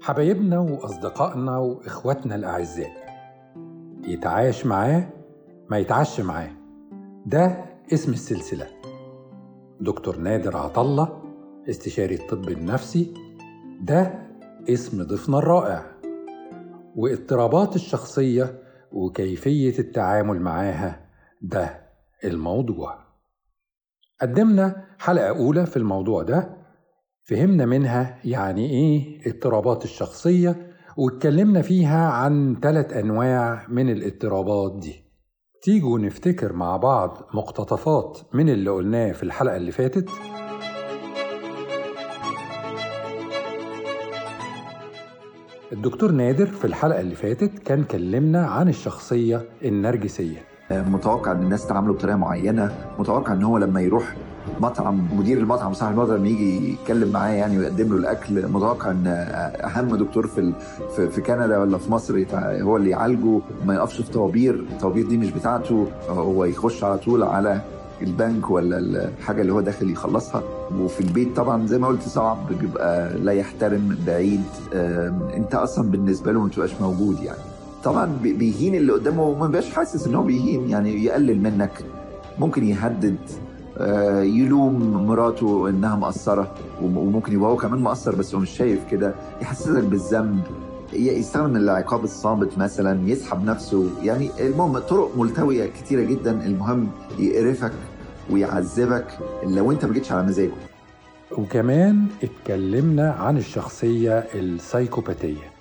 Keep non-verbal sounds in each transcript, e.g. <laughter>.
حبايبنا وأصدقائنا وإخواتنا الأعزاء يتعايش معاه ما يتعش معاه. ده اسم السلسلة. دكتور نادر عطلة استشاري الطب النفسي ده اسم ضيفنا الرائع. واضطرابات الشخصية وكيفية التعامل معاها ده الموضوع. قدمنا حلقة أولى في الموضوع ده. فهمنا منها يعني إيه اضطرابات الشخصية واتكلمنا فيها عن ثلاث أنواع من الاضطرابات دي. تيجوا نفتكر مع بعض مقتطفات من اللي قلناه في الحلقة اللي فاتت. الدكتور نادر في الحلقة اللي فاتت كان كلمنا عن الشخصية النرجسية. متوقع إن الناس تعامله بطريقة معينة متوقع إن هو لما يروح مطعم مدير المطعم صاحب المطعم يجي يتكلم معاه يعني ويقدم له الأكل متوقع إن أهم دكتور في في كندا ولا في مصر هو اللي يعالجه ما يقفش في طوابير الطوابير دي مش بتاعته هو يخش على طول على البنك ولا الحاجة اللي هو داخل يخلصها. وفي البيت طبعا زي ما قلت صعب بيبقى لا يحترم بعيد أنت أصلا بالنسبة له ما تبقاش موجود يعني. طبعا بيهين اللي قدامه وما بيبقاش حاسس إن هو بيهين يعني يقلل منك. ممكن يهدد يلوم مراته إنها مقصرة وممكن يبقى هو كمان مقصر بس هو مش شايف كده. يحسسك بالذنب يستخدم العقاب الصامت مثلا يسحب نفسه. يعني المهم طرق ملتوية كتيرة جدا. المهم يقرفك ويعذبك لو أنت ما جيتش على مزاجه. وكمان اتكلمنا عن الشخصية السايكوباتية.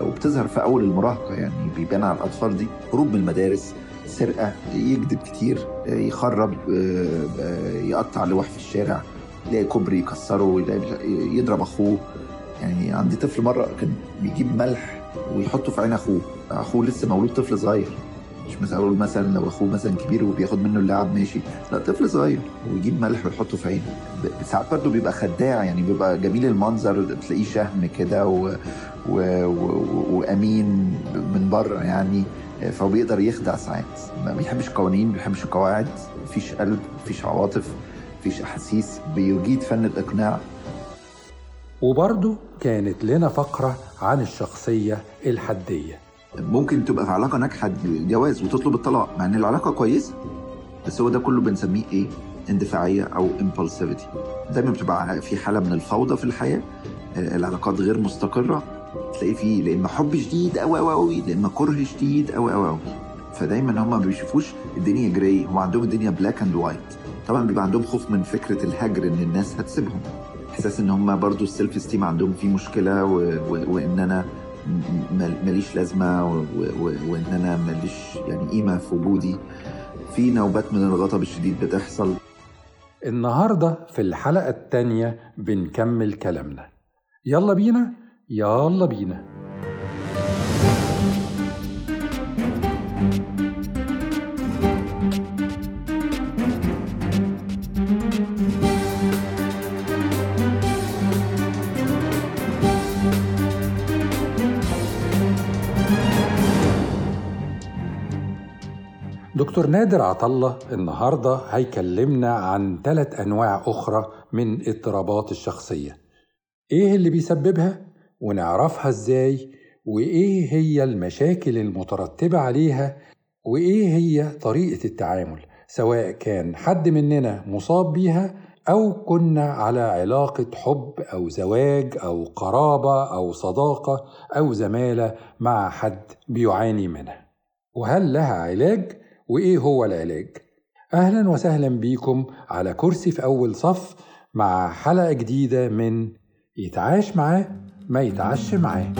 وبتظهر في أول المراهقة يعني بيبان على الأطفال دي هروب من المدارس سرقة يكذب كتير يخرب يقطع لوح في الشارع يلاقي كوبري يكسره يضرب أخوه. يعني عندي طفل مرة كان بيجيب ملح ويحطه في عين أخوه أخوه لسه مولود طفل صغير. مش مثلا أقول مثلا لو أخوه مثلا كبير وبياخد منه اللعب ماشي. لا طفل صغير ويجيب ملح ويحطه في عينه. ساعات برضه بيبقى خداع يعني بيبقى جميل المنظر تلاقيه شهم كده و... و... و... وأمين من بره يعني فهو بيقدر يخدع ساعات. ما بيحبش القوانين ما بيحبش القواعد. مفيش قلب مفيش عواطف مفيش أحاسيس. بيجيد فن الإقناع. وبرضه كانت لنا فقرة عن الشخصية الحدية. ممكن تبقى في علاقة ناجحة جواز وتطلب الطلاق مع إن العلاقة كويسة بس هو ده كله بنسميه إيه؟ اندفاعية أو impulsivity. دايما بتبقى في حالة من الفوضى في الحياة العلاقات غير مستقرة تلاقي فيه لا إما حب شديد قوي قوي قوي لا إما كره شديد قوي قوي قوي فدايما هم ما بيشوفوش الدنيا gray هم عندهم الدنيا black and white طبعا بيبقى عندهم خوف من فكرة الهجر إن الناس هتسيبهم. إحساس إن هم برضو ال self-esteem عندهم فيه مشكلة و... و... وإن أنا ماليش لازمة. وإن أنا ماليش يعني قيمة في وجودي. في نوبات من الغضب الشديد بتحصل. النهارده في الحلقة الثانية بنكمل كلامنا. يلا بينا يلا بينا. دكتور نادر عطلة النهاردة هيكلمنا عن ثلاث أنواع أخرى من اضطرابات الشخصية. إيه اللي بيسببها؟ ونعرفها إزاي؟ وإيه هي المشاكل المترتبة عليها؟ وإيه هي طريقة التعامل؟ سواء كان حد مننا مصاب بيها أو كنا على علاقة حب أو زواج أو قرابة أو صداقة أو زمالة مع حد بيعاني منها. وهل لها علاج؟ وإيه هو العلاج؟ أهلا وسهلا بيكم على كرسي في أول صف مع حلقة جديدة من يتعاش معاه ما يتعش معاه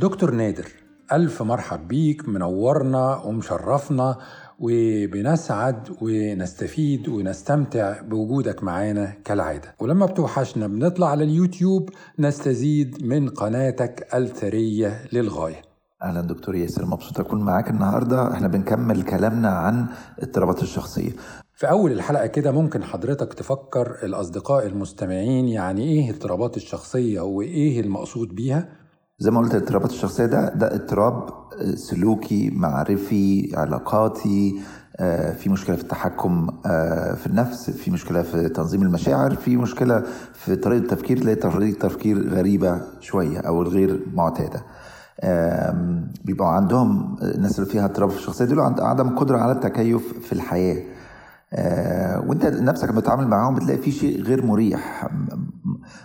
دكتور نادر ألف مرحب بيك منورنا ومشرفنا وبنسعد ونستفيد ونستمتع بوجودك معانا كالعادة. ولما بتوحشنا بنطلع على اليوتيوب نستزيد من قناتك الثرية للغاية. أهلا دكتور ياسر مبسوط أكون معاك النهارده. إحنا بنكمل كلامنا عن اضطرابات الشخصية. في أول الحلقة كده ممكن حضرتك تفكر الأصدقاء المستمعين يعني إيه اضطرابات الشخصية وإيه المقصود بيها؟ زي ما قلت الاضطرابات الشخصية ده ده اضطراب سلوكي معرفي علاقاتي آه، في مشكلة في التحكم آه، في النفس في مشكلة في تنظيم المشاعر في مشكلة في طريقة التفكير تلاقي طريقة تفكير غريبة شوية أو الغير معتادة. بيبقوا عندهم الناس اللي فيها اضطراب في الشخصية دول عدم قدرة على التكيف في الحياة. آه، وانت نفسك بتتعامل معاهم بتلاقي في شيء غير مريح.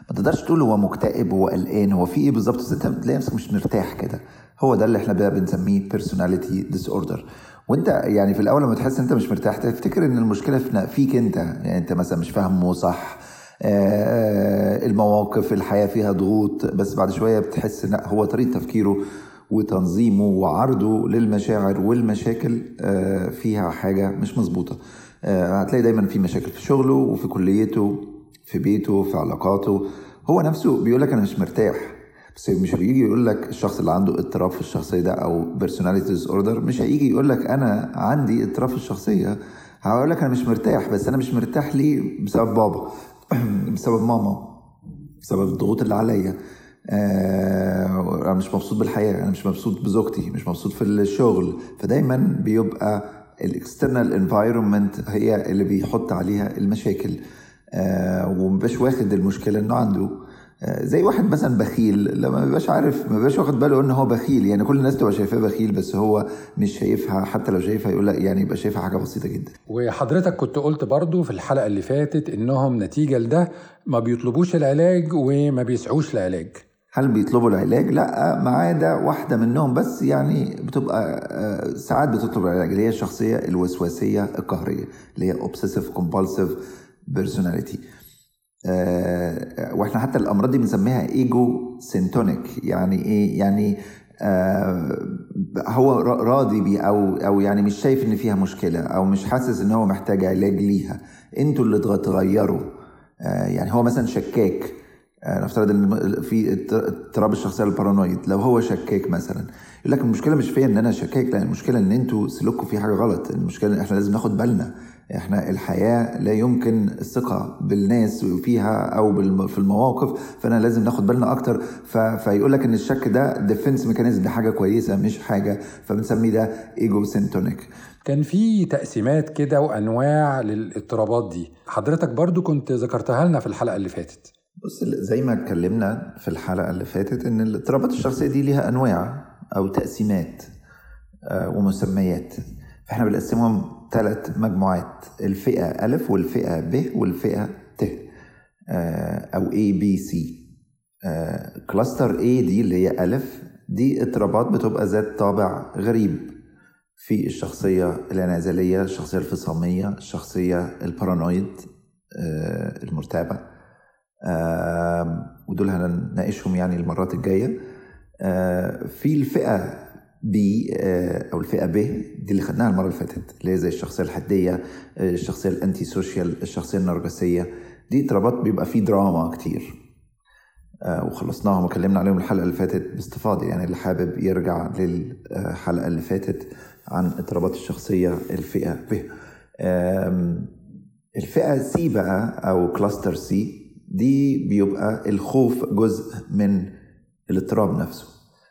ما تقدرش تقول هو مكتئب هو قلقان هو في إيه بالظبط؟ انت بتلاقي نفسك مش مرتاح كده. هو ده اللي إحنا بنسميه personality disorder. وأنت يعني في الأول لما تحس أنت مش مرتاح تفتكر إن المشكلة في فيك أنت. يعني أنت مثلا مش فاهمه صح آه، المواقف الحياة فيها ضغوط بس بعد شوية بتحس لأ هو طريقة تفكيره وتنظيمه وعرضه للمشاعر والمشاكل آه، فيها حاجة مش مظبوطة. آه، هتلاقي دايما في مشاكل في شغله وفي كليته. في بيته في علاقاته هو نفسه بيقول لك أنا مش مرتاح. بس مش هيجي يقول لك الشخص اللي عنده اضطراب في الشخصية ده أو personality disorder مش هيجي يقول لك أنا عندي اضطراب في الشخصية. هقول لك أنا مش مرتاح بس أنا مش مرتاح ليه؟ بسبب بابا. <clears throat> بسبب ماما. بسبب الضغوط اللي عليا. آه، أنا مش مبسوط بالحياة أنا مش مبسوط بزوجتي مش مبسوط في الشغل. فدايما بيبقى ال external environment هي اللي بيحط عليها المشاكل. ومبقاش واخد المشكلة انه عنده. آه، زي واحد مثلا بخيل لما ما بيبقاش عارف ما بيبقاش واخد باله ان هو بخيل. يعني كل الناس تبقى شايفاه بخيل بس هو مش شايفها حتى لو شايفها يقول لأ يعني يبقى شايفها حاجة بسيطة جدا. وحضرتك كنت قلت برضو في الحلقة اللي فاتت إنهم نتيجة لده ما بيطلبوش العلاج وما بيسعوش العلاج هل بيطلبوا العلاج؟ لأ ما عدا واحدة منهم بس يعني بتبقى آه، ساعات بتطلب العلاج اللي هي الشخصية الوسواسية القهرية اللي هي obsessive compulsive personality. آه، وإحنا حتى الأمراض دي بنسميها ego-syntonic يعني إيه؟ يعني آه هو را- راضي بيه أو أو يعني مش شايف إن فيها مشكلة أو مش حاسس إن هو محتاج علاج ليها. إنتوا اللي تغ- تغيروا. آه يعني هو مثلا شكاك. نفترض إن في اضط- اضطراب الشخصية ال paranoid. لو هو شكاك مثلا يقول لك المشكلة مش فيا إن أنا شكاك لا المشكلة إن إنتوا سلوككم فيه حاجة غلط. المشكلة إن إحنا لازم ناخد بالنا. إحنا الحياة لا يمكن الثقة بالناس فيها أو في المواقف فأنا لازم ناخد بالنا أكتر. فيقول لك إن الشك ده defense mechanism دي حاجة كويسة مش حاجة. فبنسميه ده ego syntonic كان في تقسيمات كده وأنواع للإضطرابات دي. حضرتك برضو كنت ذكرتها لنا في الحلقة اللي فاتت. بص زي ما اتكلمنا في الحلقة اللي فاتت إن الاضطرابات الشخصية دي ليها أنواع أو تقسيمات آه، ومسميات. فإحنا بنقسمهم ثلاث مجموعات الفئة ألف والفئة ب والفئة ت آه، أو A B C. cluster A دي اللي هي ألف دي اضطرابات بتبقى ذات طابع غريب في الشخصية الانعزالية الشخصية الفصامية الشخصية ال paranoid آه، المرتابة. ودول هنناقشهم يعني المرات الجاية. آه، في الفئة B أو الفئة ب دي اللي خدناها المرة اللي فاتت اللي هي زي الشخصية الحدية آه، الشخصية ال antisocial الشخصية النرجسية. دي اضطرابات بيبقى فيه دراما كتير. آه، وخلصناهم وكلمنا عليهم الحلقة اللي فاتت باستفاضة. يعني اللي حابب يرجع للحلقة اللي فاتت عن اضطرابات الشخصية الفئة ب. آم، الفئة C بقى أو cluster C دي بيبقى الخوف جزء من الاضطراب نفسه.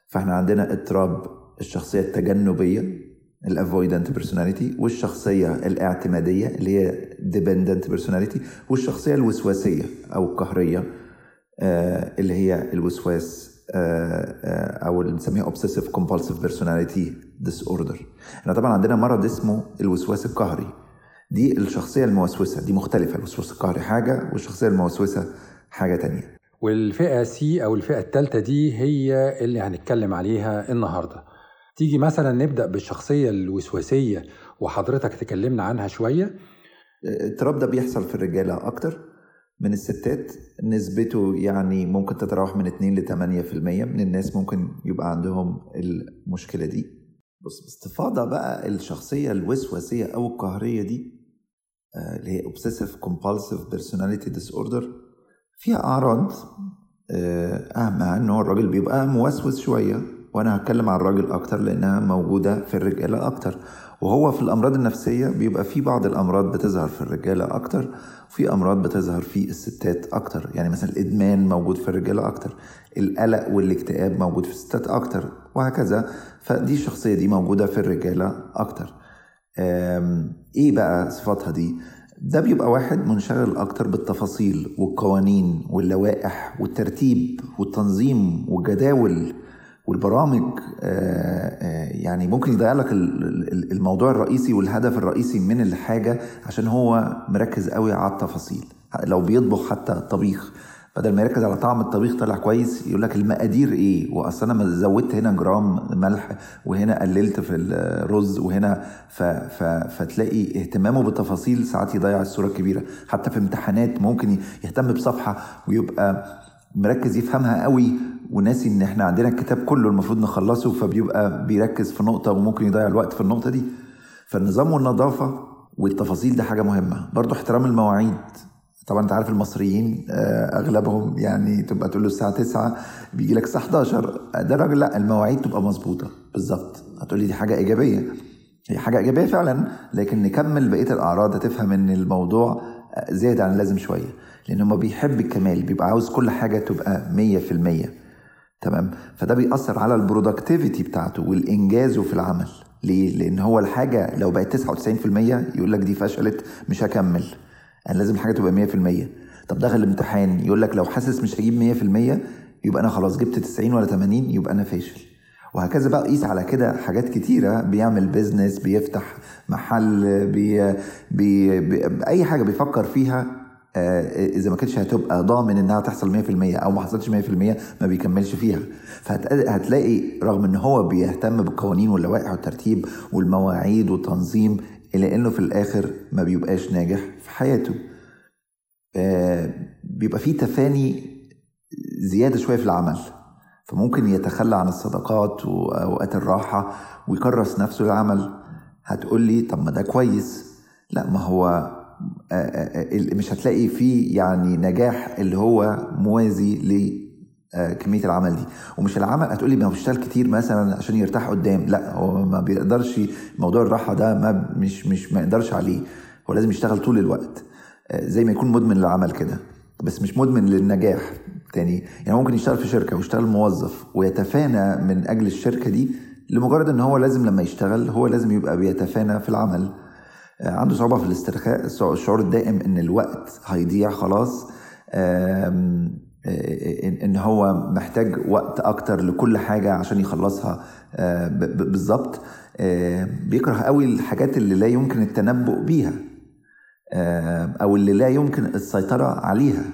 فإحنا عندنا اضطراب الشخصية التجنبية ال avoidant personality والشخصية الاعتمادية اللي هي dependent personality والشخصية الوسواسية أو القهرية آه، اللي هي الوسواس آه، آه، أو اللي بنسميها obsessive compulsive personality disorder. إحنا طبعا عندنا مرض اسمه الوسواس القهري. دي الشخصية الموسوسة دي مختلفة الوسواس القهري حاجة والشخصية الموسوسة حاجة تانية. والفئة سي أو الفئة الثالثة دي هي اللي هنتكلم عليها النهاردة. تيجي مثلا نبدأ بالشخصية الوسواسية وحضرتك تكلمنا عنها شوية؟ الاضطراب ده بيحصل في الرجالة أكتر من الستات. نسبته يعني ممكن تتراوح من 2 ل 8% من الناس ممكن يبقى عندهم المشكلة دي. بص باستفاضة بقى الشخصية الوسواسية أو القهرية دي آه، اللي هي obsessive compulsive personality disorder فيها أعراض آه، أهمها إن هو الراجل بيبقى موسوس شوية. وأنا هتكلم عن الراجل أكتر لأنها موجودة في الرجالة أكتر. وهو في الأمراض النفسية بيبقى في بعض الأمراض بتظهر في الرجالة أكتر وفي أمراض بتظهر في الستات أكتر. يعني مثلا الإدمان موجود في الرجالة أكتر القلق والاكتئاب موجود في الستات أكتر وهكذا. فدي الشخصيه دي موجودة في الرجالة أكتر. إيه بقى صفاتها دي؟ ده بيبقى واحد منشغل أكتر بالتفاصيل والقوانين واللوائح والترتيب والتنظيم والجداول والبرامج يعني ممكن يضيع لك الموضوع الرئيسي والهدف الرئيسي من الحاجة عشان هو مركز قوي على التفاصيل لو بيطبخ حتى الطبيخ. بدل ما يركز على طعم الطبيخ طلع كويس يقول لك المقادير إيه؟ وأصل أنا زودت هنا جرام ملح وهنا قللت في الرز وهنا ف... ف... فتلاقي اهتمامه بالتفاصيل ساعات يضيع الصورة الكبيرة. حتى في امتحانات ممكن يهتم بصفحة ويبقى مركز يفهمها قوي وناسي إن إحنا عندنا الكتاب كله المفروض نخلصه فبيبقى بيركز في نقطة وممكن يضيع الوقت في النقطة دي. فالنظام والنظافة والتفاصيل ده حاجة مهمة. برضو احترام المواعيد. طبعا أنت عارف المصريين أغلبهم يعني تبقى تقول له الساعة 9 بيجي لك الساعة 11 ده راجل لا المواعيد تبقى مظبوطة. بالظبط. هتقول لي دي حاجة إيجابية. هي حاجة إيجابية فعلا لكن نكمل بقية الأعراض. هتفهم إن الموضوع زيادة عن اللازم شوية. لأن هو بيحب الكمال بيبقى عاوز كل حاجة تبقى 100% تمام؟ فده بيأثر على البرودكتيفيتي بتاعته والإنجازه في العمل. ليه؟ لأن هو الحاجة لو بقت 99% يقول لك دي فشلت مش هكمل. أنا لازم الحاجة تبقى 100% طب دخل الامتحان يقول لك لو حاسس مش هجيب 100% يبقى أنا خلاص جبت 90 ولا 80 يبقى أنا فاشل. وهكذا بقى قيس على كده حاجات كتيرة بيعمل business بيفتح محل بي بي بي أي حاجة بيفكر فيها إذا ما كانتش هتبقى ضامن إنها تحصل 100% أو ما حصلتش 100% ما بيكملش فيها. فهتلاقي رغم إن هو بيهتم بالقوانين واللوائح والترتيب والمواعيد والتنظيم إلا إنه في الآخر ما بيبقاش ناجح في حياته. بيبقى فيه تفاني زيادة شوية في العمل. فممكن يتخلى عن الصداقات وأوقات الراحة ويكرس نفسه للعمل هتقول لي طب ما ده كويس. لا ما هو مش هتلاقي فيه يعني نجاح اللي هو موازي لكمية العمل دي. ومش العمل هتقولي ما بيشتغل كتير مثلا عشان يرتاح قدام. لا هو ما بيقدرش موضوع الراحة ده ما مش مش ما يقدرش عليه. هو لازم يشتغل طول الوقت زي ما يكون مدمن للعمل كده. بس مش مدمن للنجاح تاني. يعني ممكن يشتغل في شركة ويشتغل موظف ويتفانى من أجل الشركة دي لمجرد إن هو لازم لما يشتغل هو لازم يبقى بيتفانى في العمل. عنده صعوبة في الاسترخاء. الشعور الدائم إن الوقت هيضيع خلاص. ان هو محتاج وقت أكتر لكل حاجة عشان يخلصها بالظبط. بيكره قوي الحاجات اللي لا يمكن التنبؤ بيها أو اللي لا يمكن السيطرة عليها.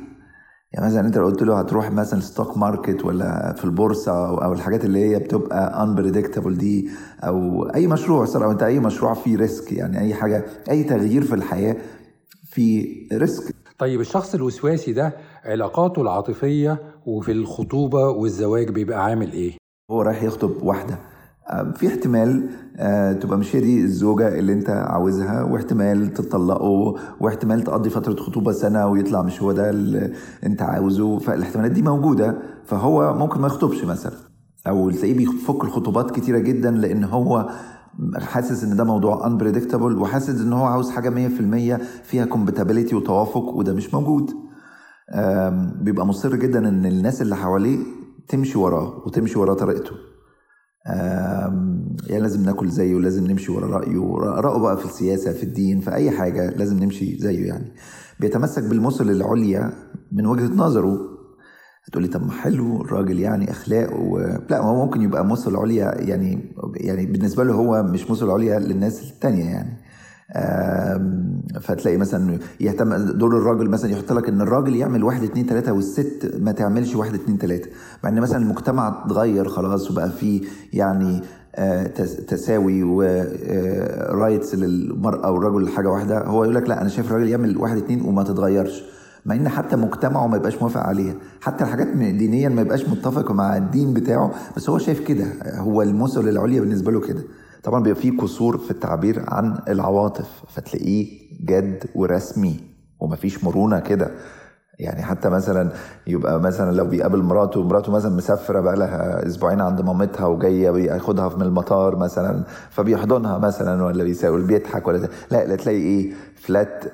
يعني مثلا أنت لو قلت له هتروح مثلا stock market ولا في البورصة أو, الحاجات اللي هي بتبقى unpredictable دي أو أي مشروع أو أنت أي مشروع فيه risk يعني أي حاجة أي تغيير في الحياة في ريسك طيب الشخص الوسواسي ده علاقاته العاطفية وفي الخطوبة والزواج بيبقى عامل إيه؟ هو رايح يخطب واحدة في احتمال تبقى مش هي دي الزوجة اللي انت عاوزها واحتمال تطلقوا واحتمال تقضي فترة خطوبة سنة ويطلع مش هو ده اللي انت عاوزه فالاحتمالات دي موجودة فهو ممكن ما يخطبش مثلا أو تلاقيه بيفك الخطوبات كتيرة جدا لأن هو حاسس إن ده موضوع unpredictable وحاسس إن هو عاوز حاجة 100% فيها compatibility وتوافق وده مش موجود. بيبقى مصر جدا إن الناس اللي حواليه تمشي وراه وتمشي ورا طريقته. يعني لازم ناكل زيه ولازم نمشي ورا رأيه. رأيه بقى في السياسة في الدين في أي حاجة لازم نمشي زيه يعني. بيتمسك بالمثل العليا من وجهة نظره. هتقولي طب ما حلو الراجل يعني اخلاق و... لا هو ممكن يبقى مثل عليا يعني يعني بالنسبة له هو مش مثل عليا للناس التانية يعني. فتلاقي مثلا يهتم دور الراجل مثلا يحط لك إن الراجل يعمل واحد اتنين تلاتة والست ما تعملش واحد اتنين تلاتة. مع إن مثلا المجتمع اتغير خلاص وبقى فيه يعني تساوي ورايتس للمرأة والرجل حاجة واحدة هو يقول لك لا أنا شايف الراجل يعمل واحد اتنين وما تتغيرش. مع إن حتى مجتمعه ما يبقاش موافق عليها. حتى الحاجات دينيا ما يبقاش متفق مع الدين بتاعه بس هو شايف كده. هو المثل العليا بالنسبة له كده. طبعا بيبقى فيه قصور في التعبير عن العواطف فتلاقيه جد ورسمي ومفيش مرونة كده. يعني حتى مثلا يبقى مثلا لو بيقابل مراته مراته مثلا مسافرة بقى لها أسبوعين عند مامتها وجاية بياخدها من المطار مثلا فبيحضنها مثلا ولا بيساوي بيضحك ولا لا لا تلاقي إيه فلات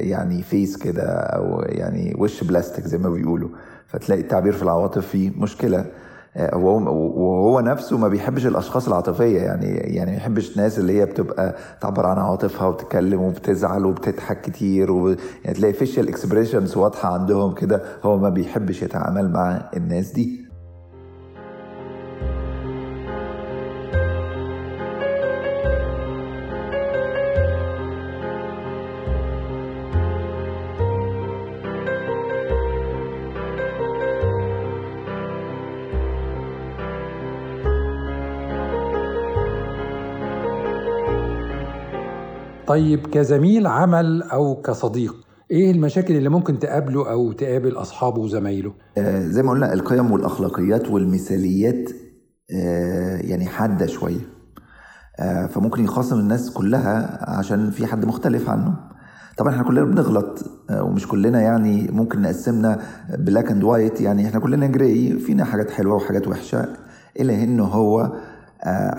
يعني face كده أو يعني وش بلاستيك زي ما بيقولوا. فتلاقي التعبير في العواطف فيه مشكلة. وهو نفسه ما بيحبش الأشخاص العاطفية يعني يعني ما يحبش الناس اللي هي بتبقى تعبر عن عواطفها وبتتكلم وبتزعل وبتضحك كتير و... يعني تلاقي facial expressions واضحة عندهم كده هو ما بيحبش يتعامل مع الناس دي. طيب كزميل عمل أو كصديق إيه المشاكل اللي ممكن تقابله أو تقابل أصحابه وزمايله؟ آه زي ما قلنا القيم والأخلاقيات والمثاليات آه يعني حادة شوية. آه فممكن يخاصم الناس كلها عشان في حد مختلف عنه طبعا إحنا كلنا بنغلط آه ومش كلنا يعني ممكن نقسمنا black and white يعني إحنا كلنا gray فينا حاجات حلوة وحاجات وحشة الا إنه هو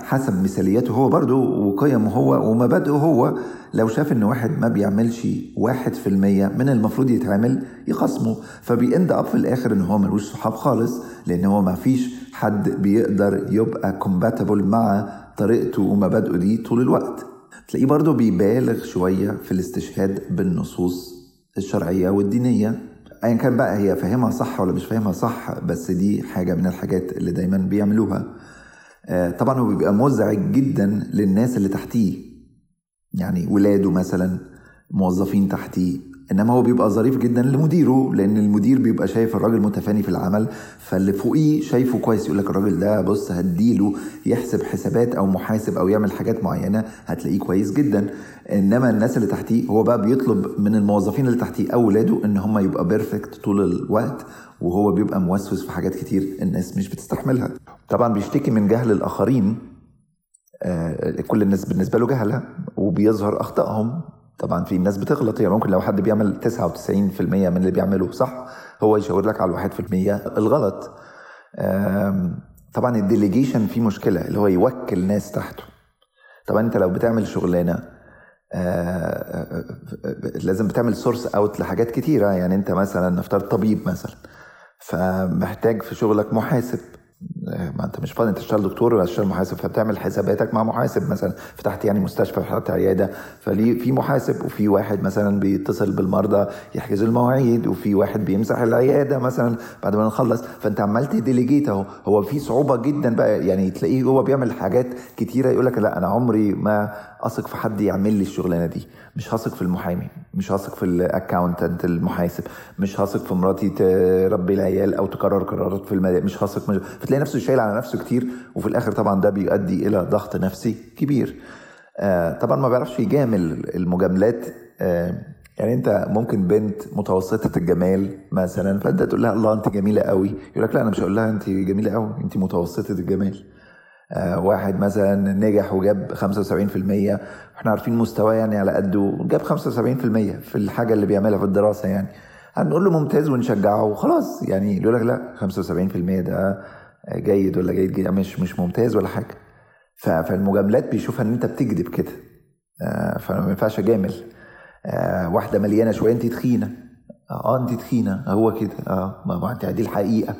حسب مثالياته هو برضه وقيمه هو ومبادئه هو. لو شاف إن واحد ما بيعملش واحد في المية من المفروض يتعمل يخاصمه. فب end up في الآخر إن هو ملوش صحاب خالص لأن هو ما فيش حد بيقدر يبقى compatible مع طريقته ومبادئه دي طول الوقت. تلاقيه برضه بيبالغ شوية في الاستشهاد بالنصوص الشرعية والدينية. ايا كان بقى هي فاهمها صح ولا مش فاهمها صح بس دي حاجة من الحاجات اللي دايما بيعملوها. طبعا هو بيبقى مزعج جدا للناس اللي تحتيه. يعني ولاده مثلا موظفين تحتيه. إنما هو بيبقى ظريف جدا لمديره لأن المدير بيبقى شايف الراجل متفاني في العمل فاللي فوقيه شايفه كويس يقول لك الراجل ده بص هديله يحسب حسابات أو محاسب أو يعمل حاجات معينة هتلاقيه كويس جدا. إنما الناس اللي تحتيه هو بقى بيطلب من الموظفين اللي تحتيه أو ولاده إن هم يبقى بيرفكت طول الوقت وهو بيبقى موسوس في حاجات كتير الناس مش بتستحملها. طبعا بيشتكي من جهل الآخرين آه كل الناس بالنسبة له جهله وبيظهر أخطائهم. طبعا في ناس بتغلط يعني ممكن لو حد بيعمل 99% من اللي بيعمله صح؟ هو يشاور لك على الواحد في المية الغلط. طبعا الديليجيشن فيه مشكلة اللي هو يوكل ناس تحته. طبعا أنت لو بتعمل شغلانة لازم بتعمل source out لحاجات كتيرة. يعني أنت مثلا نفترض طبيب مثلا. فمحتاج في شغلك محاسب. ما انت مش فاضي انت تشتغل دكتور ولا تشتغل محاسب فبتعمل حساباتك مع محاسب مثلا. فتحت يعني مستشفى فتحت عيادة فليه في محاسب وفي واحد مثلا بيتصل بالمرضى يحجز المواعيد وفي واحد بيمسح العيادة مثلا بعد ما نخلص. فانت عمال ت delegate اهو. هو في صعوبة جدا بقى يعني تلاقيه هو بيعمل حاجات كتيرة يقول لك لا أنا عمري ما اثق في حد يعمل لي الشغلانة دي. مش هثق في المحامي مش هثق في الأكاونتنت المحاسب مش هثق في مراتي تربي العيال أو تقرر قرارات في المدى مش هثق مش... فتلاقي نفسه شايل على نفسه كتير وفي الآخر طبعا ده بيؤدي إلى ضغط نفسي كبير. آه طبعا ما بيعرفش يجامل المجاملات. آه يعني أنت ممكن بنت متوسطة الجمال مثلا فأنت تقول لها الله أنت جميلة قوي يقول لك لا أنا مش هقول لها أنت جميلة قوي أنت متوسطة الجمال. واحد مثلا نجح وجاب 75% وإحنا عارفين مستواه يعني على قده جاب 75% في الحاجة اللي بيعملها في الدراسة يعني. هنقول له ممتاز ونشجعه وخلاص. يعني يقول لك لا 75% ده جيد ولا جيد جدا مش مش ممتاز ولا حاجة. فالمجاملات بيشوفها إن أنت بتكذب كده. آه فما ينفعش أجامل. آه واحدة مليانة شوية أنت تخينة. آه أنت تخينة. هو كده. آه ما أنت دي الحقيقة.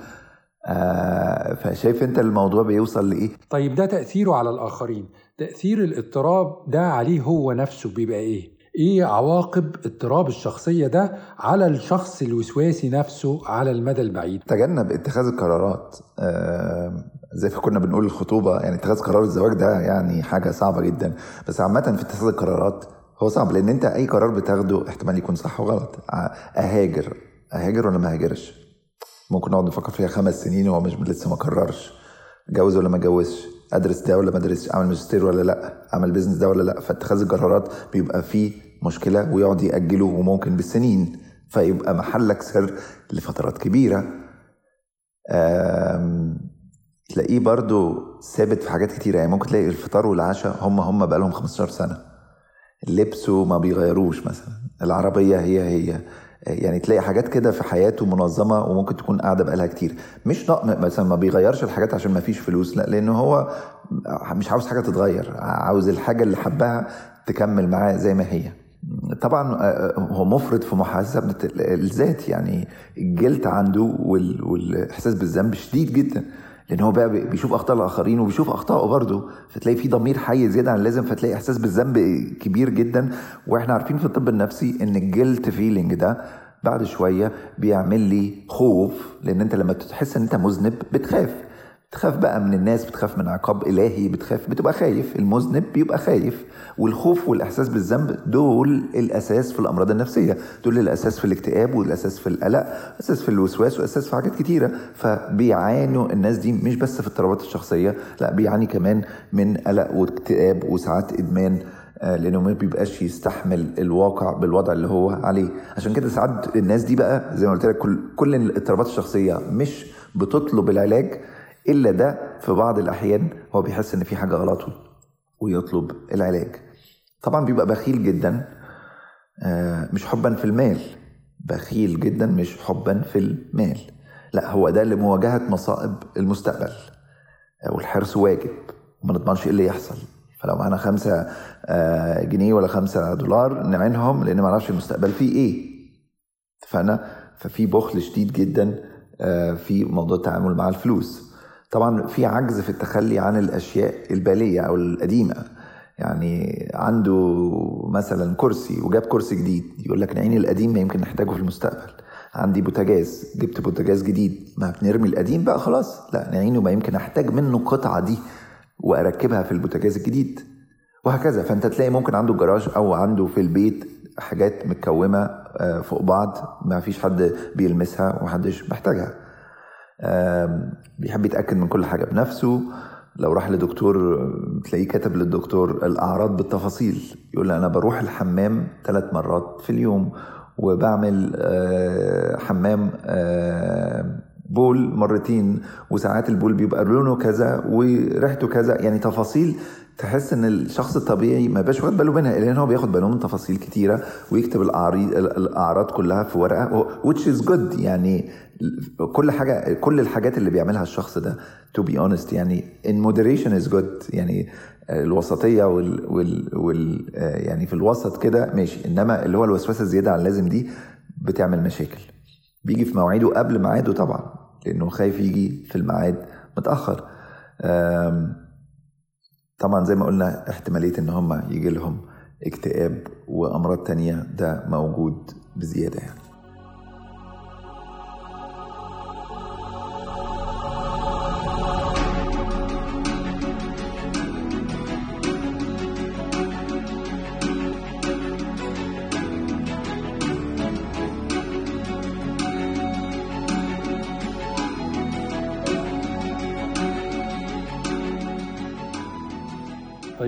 آه فشايف انت الموضوع بيوصل لإيه؟ طيب ده تأثيره على الآخرين. تأثير الاضطراب ده عليه هو نفسه بيبقى إيه؟ إيه عواقب اضطراب الشخصية ده على الشخص الوسواسي نفسه على المدى البعيد؟ تجنب اتخاذ القرارات. آه زي ما كنا بنقول الخطوبة يعني اتخاذ قرار الزواج ده يعني حاجة صعبة جدا. بس عامة في اتخاذ القرارات هو صعب لأن أنت أي قرار بتاخده احتمال يكون صح وغلط. أهاجر. أهاجر ولا ما اهاجرش ممكن نقعد نفكر فيها خمس سنين وهو مش لسه ما قررش. أتجوز ولا ما أتجوزش؟ أدرس ده ولا ما أدرسش؟ أعمل ماجستير ولا لأ؟ أعمل بيزنس ده ولا لأ؟ فاتخاذ القرارات بيبقى فيه مشكلة ويقعد يأجله وممكن بالسنين. فيبقى محلك سر لفترات كبيرة. تلاقيه برضو ثابت في حاجات كتيرة. يعني ممكن تلاقي الفطار والعشاء هم هم بقالهم 15 سنة. لبسه ما بيغيروش مثلا. العربية هي هي. يعني تلاقي حاجات كده في حياته منظمة وممكن تكون قاعدة بقالها كتير. مش مثلا ما بيغيرش الحاجات عشان ما فيش فلوس لا لأنه هو مش عاوز حاجة تتغير عاوز الحاجة اللي حبها تكمل معاه زي ما هي. طبعا هو مفرط في محاسبة الذات يعني الجلد عنده والإحساس بالذنب شديد جدا. لأن هو بقى بيشوف أخطاء الآخرين وبيشوف اخطائه برضه. فتلاقي في ضمير حي زيادة عن اللازم فتلاقي إحساس بالذنب كبير جدا. وإحنا عارفين في الطب النفسي إن الجلت فيلينج ده بعد شوية بيعمل لي خوف لأن أنت لما تحس إن أنت مذنب بتخاف. بتخاف بقى من الناس بتخاف من عقاب إلهي بتخاف بتبقى خايف المذنب بيبقى خايف والخوف والإحساس بالذنب دول الأساس في الأمراض النفسية دول الأساس في الاكتئاب والأساس في القلق أساس في الوسواس واساس في حاجات كتيرة. فبيعانوا الناس دي مش بس في الاضطرابات الشخصية لا بيعاني كمان من قلق واكتئاب وساعات إدمان لأنه ما بيبقاش يستحمل الواقع بالوضع اللي هو عليه. عشان كده ساعات الناس دي بقى زي ما قلت لك كل كل الاضطرابات الشخصية مش بتطلب العلاج إلا ده في بعض الأحيان هو بيحس إن في حاجة غلط ويطلب العلاج. طبعا بيبقى بخيل جدا مش حبا في المال. بخيل جدا مش حبا في المال. لا هو ده لمواجهة مصائب المستقبل والحرص واجب وما نضمنش إيه اللي يحصل. فلو معانا خمسة جنيه ولا خمسة دولار نعينهم لأن ما نعرفش المستقبل فيه إيه. فأنا ففي بخل شديد جدا في موضوع التعامل مع الفلوس. طبعا في عجز في التخلي عن الأشياء البالية أو القديمة. يعني عنده مثلا كرسي وجاب كرسي جديد يقول لك نعين القديم ما يمكن نحتاجه في المستقبل. عندي بوتاجاز جبت بوتاجاز جديد ما بنرمي القديم بقى خلاص. لا نعينه ما يمكن أحتاج منه القطعة دي وأركبها في البوتاجاز الجديد. وهكذا. فأنت تلاقي ممكن عنده جراج أو عنده في البيت حاجات متكومه فوق بعض ما فيش حد بيلمسها ومحدش محتاجها. بيحب يتأكد من كل حاجة بنفسه. لو راح لدكتور تلاقيه كاتب للدكتور الأعراض بالتفاصيل. يقول أنا بروح الحمام ثلاث مرات في اليوم وبعمل حمام بول مرتين وساعات البول بيبقى لونه كذا وريحته كذا. يعني تفاصيل تحس إن الشخص الطبيعي ما بقاش واخد باله منها لأن هو بياخد باله من تفاصيل كتيرة ويكتب الاعراض الأعراض كلها في ورقة which is good. يعني كل حاجة كل الحاجات اللي بيعملها الشخص ده to be honest يعني in moderation is good. يعني الوسطية وال, وال, وال يعني في الوسط كده ماشي. إنما اللي هو الوسوسة الزيادة عن اللازم دي بتعمل مشاكل. بيجي في مواعيده قبل ميعاده طبعا لأنه خايف يجي في الميعاد متأخر. طبعا زي ما قلنا احتمالية إن هم يجي لهم اكتئاب وأمراض تانية ده موجود بزيادة يعني.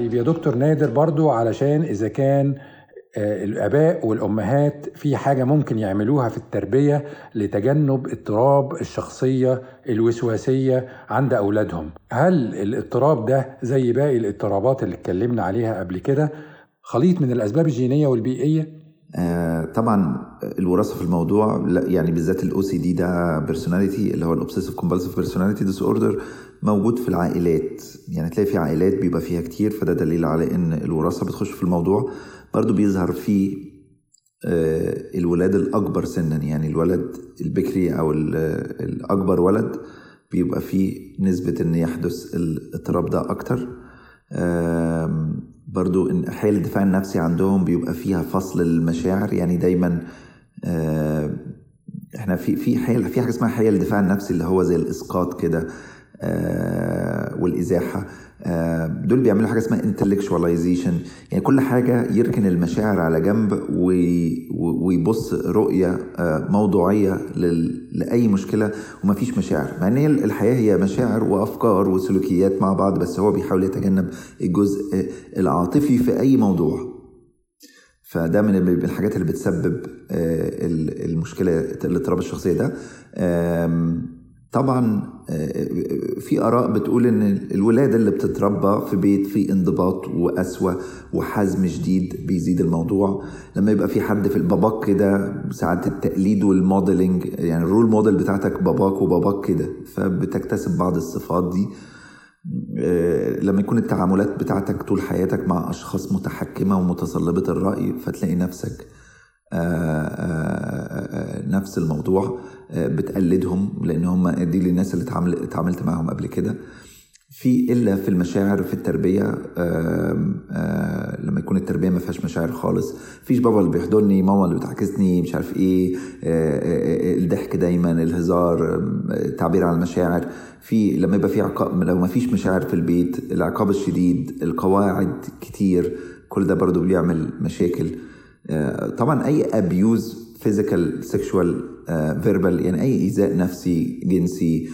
طيب يا دكتور نادر برضو علشان إذا كان الآباء والأمهات في حاجة ممكن يعملوها في التربية لتجنب اضطراب الشخصية الوسواسية عند أولادهم هل الاضطراب ده زي باقي الاضطرابات اللي اتكلمنا عليها قبل كده خليط من الأسباب الجينية والبيئية؟ آه طبعا الوراثة في الموضوع يعني بالذات ال OCD ده personality اللي هو ال obsessive compulsive personality disorder موجود في العائلات. يعني تلاقي في عائلات بيبقى فيها كتير فده دليل على إن الوراثة بتخش في الموضوع. برضو بيظهر في آه الولاد الأكبر سنا. يعني الولد البكري أو الأكبر ولد بيبقى فيه نسبة إن يحدث الاضطراب ده أكتر. برضو إن حيل الدفاع النفسي عندهم بيبقى فيها فصل المشاعر. يعني دايما آه إحنا في في في حاجة اسمها حيل الدفاع النفسي اللي هو زي الإسقاط كده. والإزاحة. آه دول بيعملوا حاجة اسمها intellectualization. يعني كل حاجة يركن المشاعر على جنب ويبص رؤية آه موضوعية لأي مشكلة ومفيش مشاعر. مع إن الحياة هي مشاعر وأفكار وسلوكيات مع بعض بس هو بيحاول يتجنب الجزء العاطفي في أي موضوع. فده من الحاجات اللي بتسبب المشكلة الاضطراب الشخصية ده. طبعا في آراء بتقول إن الولادة اللي بتتربى في بيت فيه انضباط وقسوة وحزم شديد بيزيد الموضوع. لما يبقى في حد في الباباك كده ساعات التقليد وال modeling يعني ال role model بتاعتك باباك وباباك كده فبتكتسب بعض الصفات دي. لما يكون التعاملات بتاعتك طول حياتك مع أشخاص متحكمة ومتصلبه الرأي فتلاقي نفسك نفس الموضوع بتقلدهم لأن هم دي الناس اللي اتعاملت معاهم قبل كده. في إلا في المشاعر في التربية لما يكون التربية ما فيهاش مشاعر خالص. فيش بابا اللي بيحضني ماما اللي بتعكسني مش عارف إيه الضحك دايما الهزار تعبير عن المشاعر. في لما يبقى في عقاب لو ما فيش مشاعر في البيت العقاب الشديد القواعد كتير كل ده برضو بيعمل مشاكل. طبعا أي abuse physical sexual verbal يعني أي إيذاء نفسي جنسي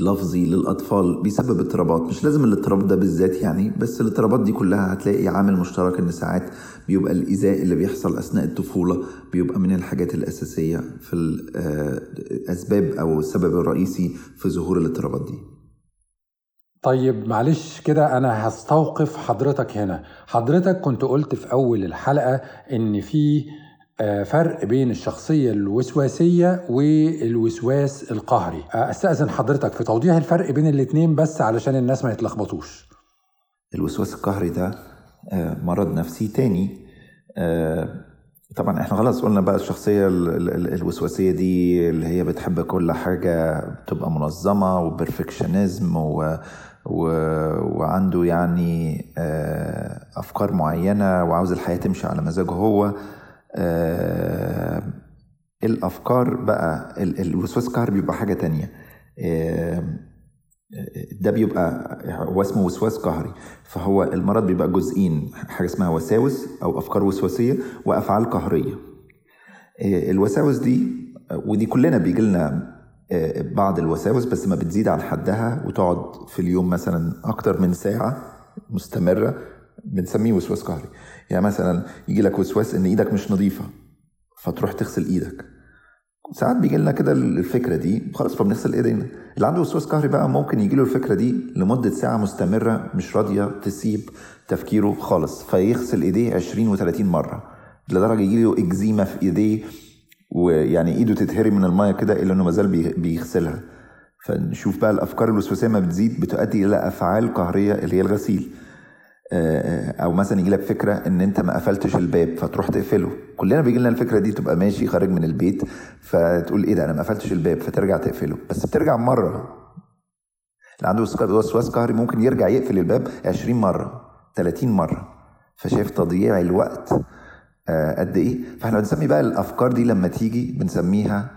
لفظي للأطفال بيسبب اضطرابات. مش لازم الاضطراب ده بالذات يعني بس الاضطرابات دي كلها هتلاقي عامل مشترك إن ساعات بيبقى الإيذاء اللي بيحصل أثناء الطفولة بيبقى من الحاجات الأساسية في الاسباب أو السبب الرئيسي في ظهور الاضطرابات دي. طيب معلش كده أنا هستوقف حضرتك هنا. حضرتك كنت قلت في أول الحلقة إن في فرق بين الشخصية الوسواسية والوسواس القهري. أستأذن حضرتك في توضيح الفرق بين الاتنين بس علشان الناس ما يتلخبطوش. الوسواس القهري ده مرض نفسي تاني. طبعا إحنا خلاص قلنا بقى الشخصية الوسواسية دي اللي هي بتحب كل حاجة تبقى منظمة وبرفكشنزم و... وعنده يعني أفكار معينة وعاوز الحياة تمشي على مزاجه هو. آه الأفكار بقى الوسواس القهري بيبقى حاجة تانية. آه ده بيبقى هو اسمه وسواس قهري. فهو المرض بيبقى جزئين حاجة اسمها وساوس أو أفكار وسواسية وأفعال قهرية. آه الوساوس دي ودي كلنا بيجي لنا بعض الوساوس بس ما بتزيد عن حدها وتقعد في اليوم مثلا أكتر من ساعة مستمرة بنسميه وسواس قهري. يعني مثلا يجي لك وسواس إن إيدك مش نظيفة فتروح تغسل إيدك. ساعات بيجي لنا كده الفكرة دي خلاص فبنغسل إيدينا. اللي عنده وسواس قهري بقى ممكن يجي له الفكرة دي لمدة ساعة مستمرة مش راضية تسيب تفكيره خالص. فيغسل إيديه 20 و30 مرة لدرجة يجي له إكزيما في إيديه ويعني ايده تتهري من الميه كده الا انه مازال بيغسلها. فنشوف بقى الافكار الوسواسيه ما بتزيد بتؤدي إلى افعال قهريه اللي هي الغسيل. أو مثلا يجي لك فكره ان انت ما قفلتش الباب فتروح تقفله. كلنا بيجي لنا الفكرة دي تبقى ماشي خارج من البيت فتقول إيه ده أنا ما قفلتش الباب فترجع تقفله. بس بترجع مره. اللي عنده وسواس قهري ممكن يرجع يقفل الباب 20 مرة 30 مرة. فشايف تضييع الوقت قد إيه؟ فإحنا بنسمي بقى الأفكار دي لما تيجي بنسميها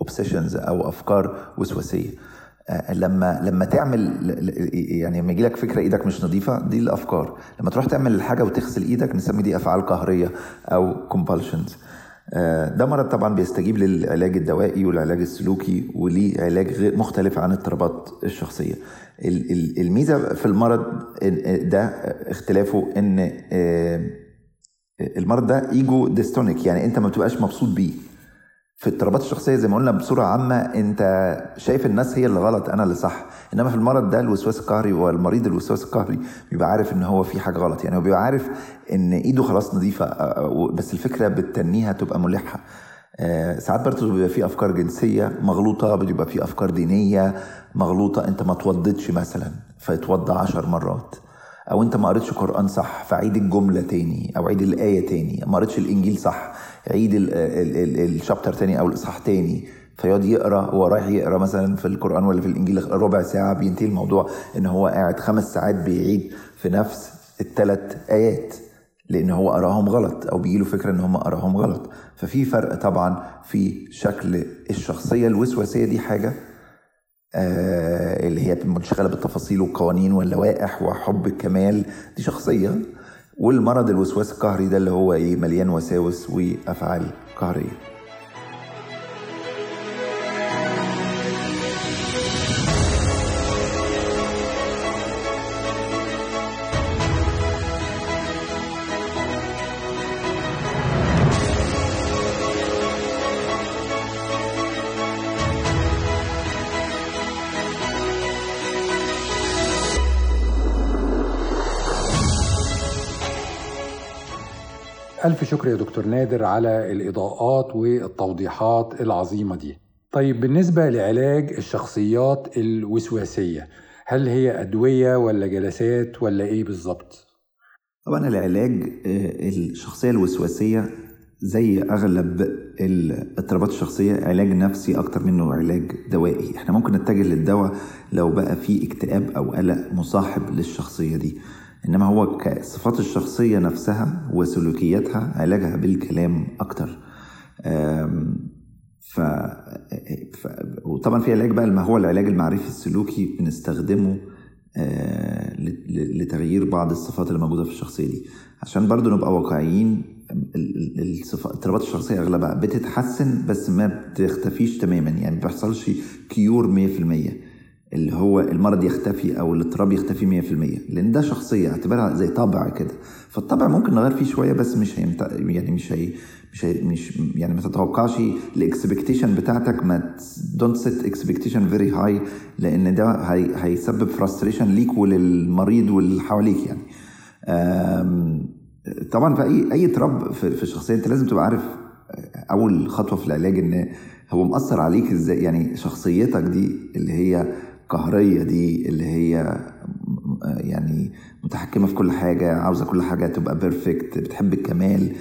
obsessions أو أفكار وسواسية. لما لما تعمل يعني لما يجي لك فكرة إيدك مش نظيفة دي الأفكار. لما تروح تعمل الحاجة وتغسل إيدك نسمي دي أفعال قهرية أو compulsions ده مرض طبعا بيستجيب للعلاج الدوائي والعلاج السلوكي وليه علاج غير مختلف عن اضطرابات الشخصية. الميزة في المرض ده اختلافه إن المرض ده ego dystonic يعني انت ما بتبقاش مبسوط بيه. في اضطرابات الشخصية زي ما قلنا بصورة عامة انت شايف الناس هي اللي غلط أنا اللي صح. انما في المرض ده الوسواس القهري والمريض الوسواس القهري بيبقى عارف ان هو في حاجة غلط. يعني هو بيبقى عارف ان ايده خلاص نظيفة بس الفكرة بتنيها تبقى ملحة. ساعات برضه بيبقى في أفكار جنسية مغلوطة بيبقى في أفكار دينية مغلوطة انت ما توضتش مثلا فيتوضى عشر مرات. أو أنت ما قريتش قران صح فعيد الجملة تاني أو عيد الآية تاني. ما قريتش الإنجيل صح عيد الشابتر تاني أو الاصحاح تاني. فيقعد يقرأ هو رايح يقرأ مثلا في القرآن ولا في الإنجيل ربع ساعة بينتهي الموضوع إن هو قاعد خمس ساعات بيعيد في نفس الثلاث آيات لأن هو قرأهم غلط أو بيجيله فكرة إن هم قرأهم غلط. ففي فرق طبعا في شكل الشخصية الوسواسيه دي حاجة آه اللي هي منشغلة بالتفاصيل والقوانين واللوائح وحب الكمال. دي شخصية. والمرض الوسواس القهري ده اللي هو إيه مليان وساوس وأفعال قهرية. ألف شكر يا دكتور نادر على الإضاءات والتوضيحات العظيمة دي. طيب بالنسبة لعلاج الشخصيات الوسواسية هل هي أدوية ولا جلسات ولا إيه بالظبط؟ طبعا العلاج آه، الشخصية الوسواسية زي أغلب الاضطرابات الشخصية علاج نفسي أكتر منه علاج دوائي. إحنا ممكن نتجه للدواء لو بقى في اكتئاب أو قلق مصاحب للشخصية دي. إنما هو كصفات الشخصية نفسها وسلوكياتها علاجها بالكلام أكتر. ف... ف... وطبعا في علاج بقى ما هو العلاج المعرفي السلوكي بنستخدمه آه، لتغيير بعض الصفات اللي موجودة في الشخصية دي. عشان برضو نبقى واقعيين اضطرابات الشخصية أغلبها بتتحسن بس ما بتختفيش تماما يعني ما بيحصلش كيور 100% اللي هو المرض يختفي أو الاضطراب يختفي 100% لأن ده شخصية أعتبرها زي طبع كده. فالطبع ممكن نغير فيه شوية بس مش هيمت... يعني مش هي مش هي مش يعني ما تتوقعش ال expectation بتاعتك ما don't set expectation very high لأن ده هي... هيسبب frustration ليك وللمريض واللي حواليك يعني. طبعا في اي أي اضطراب في الشخصيه أنت لازم تبقى عارف أول خطوة في العلاج إن هو مأثر عليك إزاي يعني شخصيتك دي اللي هي قهريه دي اللي هي يعني متحكمة في كل حاجة عاوزة كل حاجة تبقى بيرفكت بتحب الكمال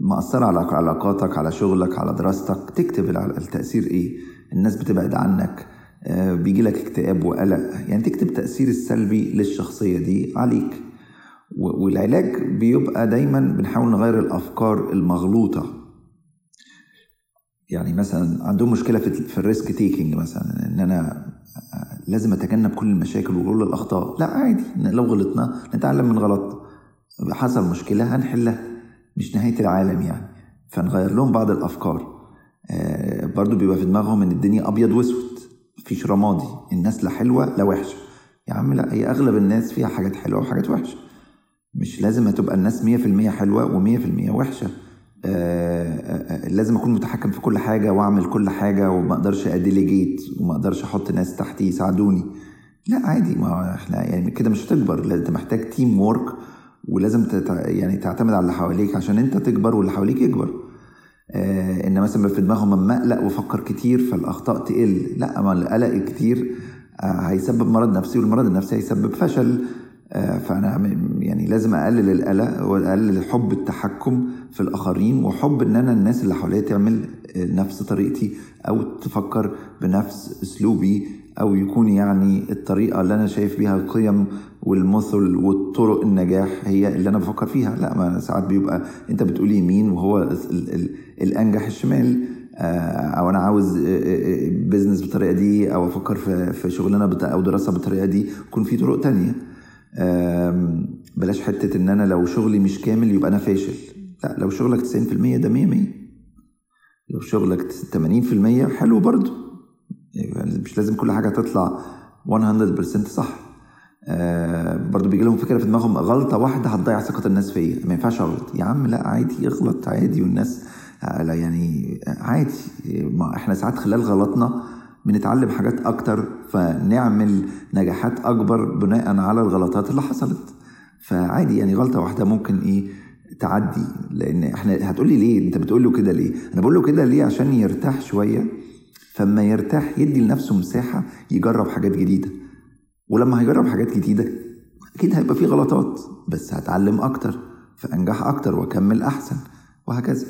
مأثرة على علاقاتك على شغلك على دراستك. تكتب التأثير إيه؟ الناس بتبعد عنك بيجي لك اكتئاب وقلق. يعني تكتب تأثير السلبي للشخصية دي عليك. والعلاج بيبقى دايما بنحاول نغير الأفكار المغلوطة. يعني مثلا عندهم مشكلة في, في ال risk taking مثلا إن أنا لازم أتجنب كل المشاكل وكل الأخطاء. لا عادي. لو غلطنا نتعلم من غلط. حصل مشكلة هنحلها. مش نهاية العالم يعني. فنغير لهم بعض الأفكار. آه برضو بيبقى في دماغهم إن الدنيا أبيض وأسود. مفيش رمادي. الناس لا حلوة لا وحشة. يا عم لا هي أغلب الناس فيها حاجات حلوة وحاجات وحشة. مش لازم تبقى الناس 100% حلوة و100% وحشه آه، آه، لازم أكون متحكم في كل حاجة وأعمل كل حاجة وما أقدرش أ delegate وما أقدرش أحط ناس تحتي يساعدوني. لا عادي ما إحنا يعني كده مش هتكبر أنت محتاج teamwork ولازم تتع... يعني تعتمد على اللي حواليك عشان أنت تكبر واللي حواليك يكبر. آه إن مثلا في دماغهم أما أقلق وأفكر كتير فالأخطاء تقل لا ما القلق الكتير آه هيسبب مرض نفسي والمرض النفسي هيسبب فشل. آه فأنا يعني لازم أقلل القلق وأقلل حب التحكم في الآخرين وحب إن أنا الناس اللي حواليا تعمل نفس طريقتي أو تفكر بنفس أسلوبي أو يكون يعني الطريقة اللي أنا شايف بيها القيم والمثل والطرق النجاح هي اللي أنا بفكر فيها. لا ما ساعات بيبقى أنت بتقول يمين وهو ال ال الأنجح الشمال آه، أو أنا عاوز بزنس بالطريقة دي أو أفكر في في شغلانه أو دراسة بالطريقة دي يكون في طرق تانية. بلاش حتة إن أنا لو شغلي مش كامل يبقى أنا فاشل. لا لو شغلك 90% ده 100 100 لو شغلك 80% حلو برضه. يعني مش لازم كل حاجة تطلع 100% صح. آه برضه بيجي لهم فكرة في دماغهم غلطة واحدة هتضيع ثقة الناس فيا. ما ينفعش أغلط. يا عم لا عادي اغلط عادي والناس يعني عادي. ما إحنا ساعات خلال غلطنا بنتعلم حاجات أكتر فنعمل نجاحات أكبر بناء على الغلطات اللي حصلت. فعادي يعني غلطة واحدة ممكن إيه تعدي لأن إحنا هتقول لي ليه؟ أنت بتقول له كده ليه؟ أنا بقول له كده ليه؟ عشان يرتاح شوية. فما يرتاح يدي لنفسه مساحة يجرب حاجات جديدة. ولما هيجرب حاجات جديدة أكيد هيبقى فيه غلطات بس هتعلم أكتر فأنجح أكتر وأكمل أحسن وهكذا.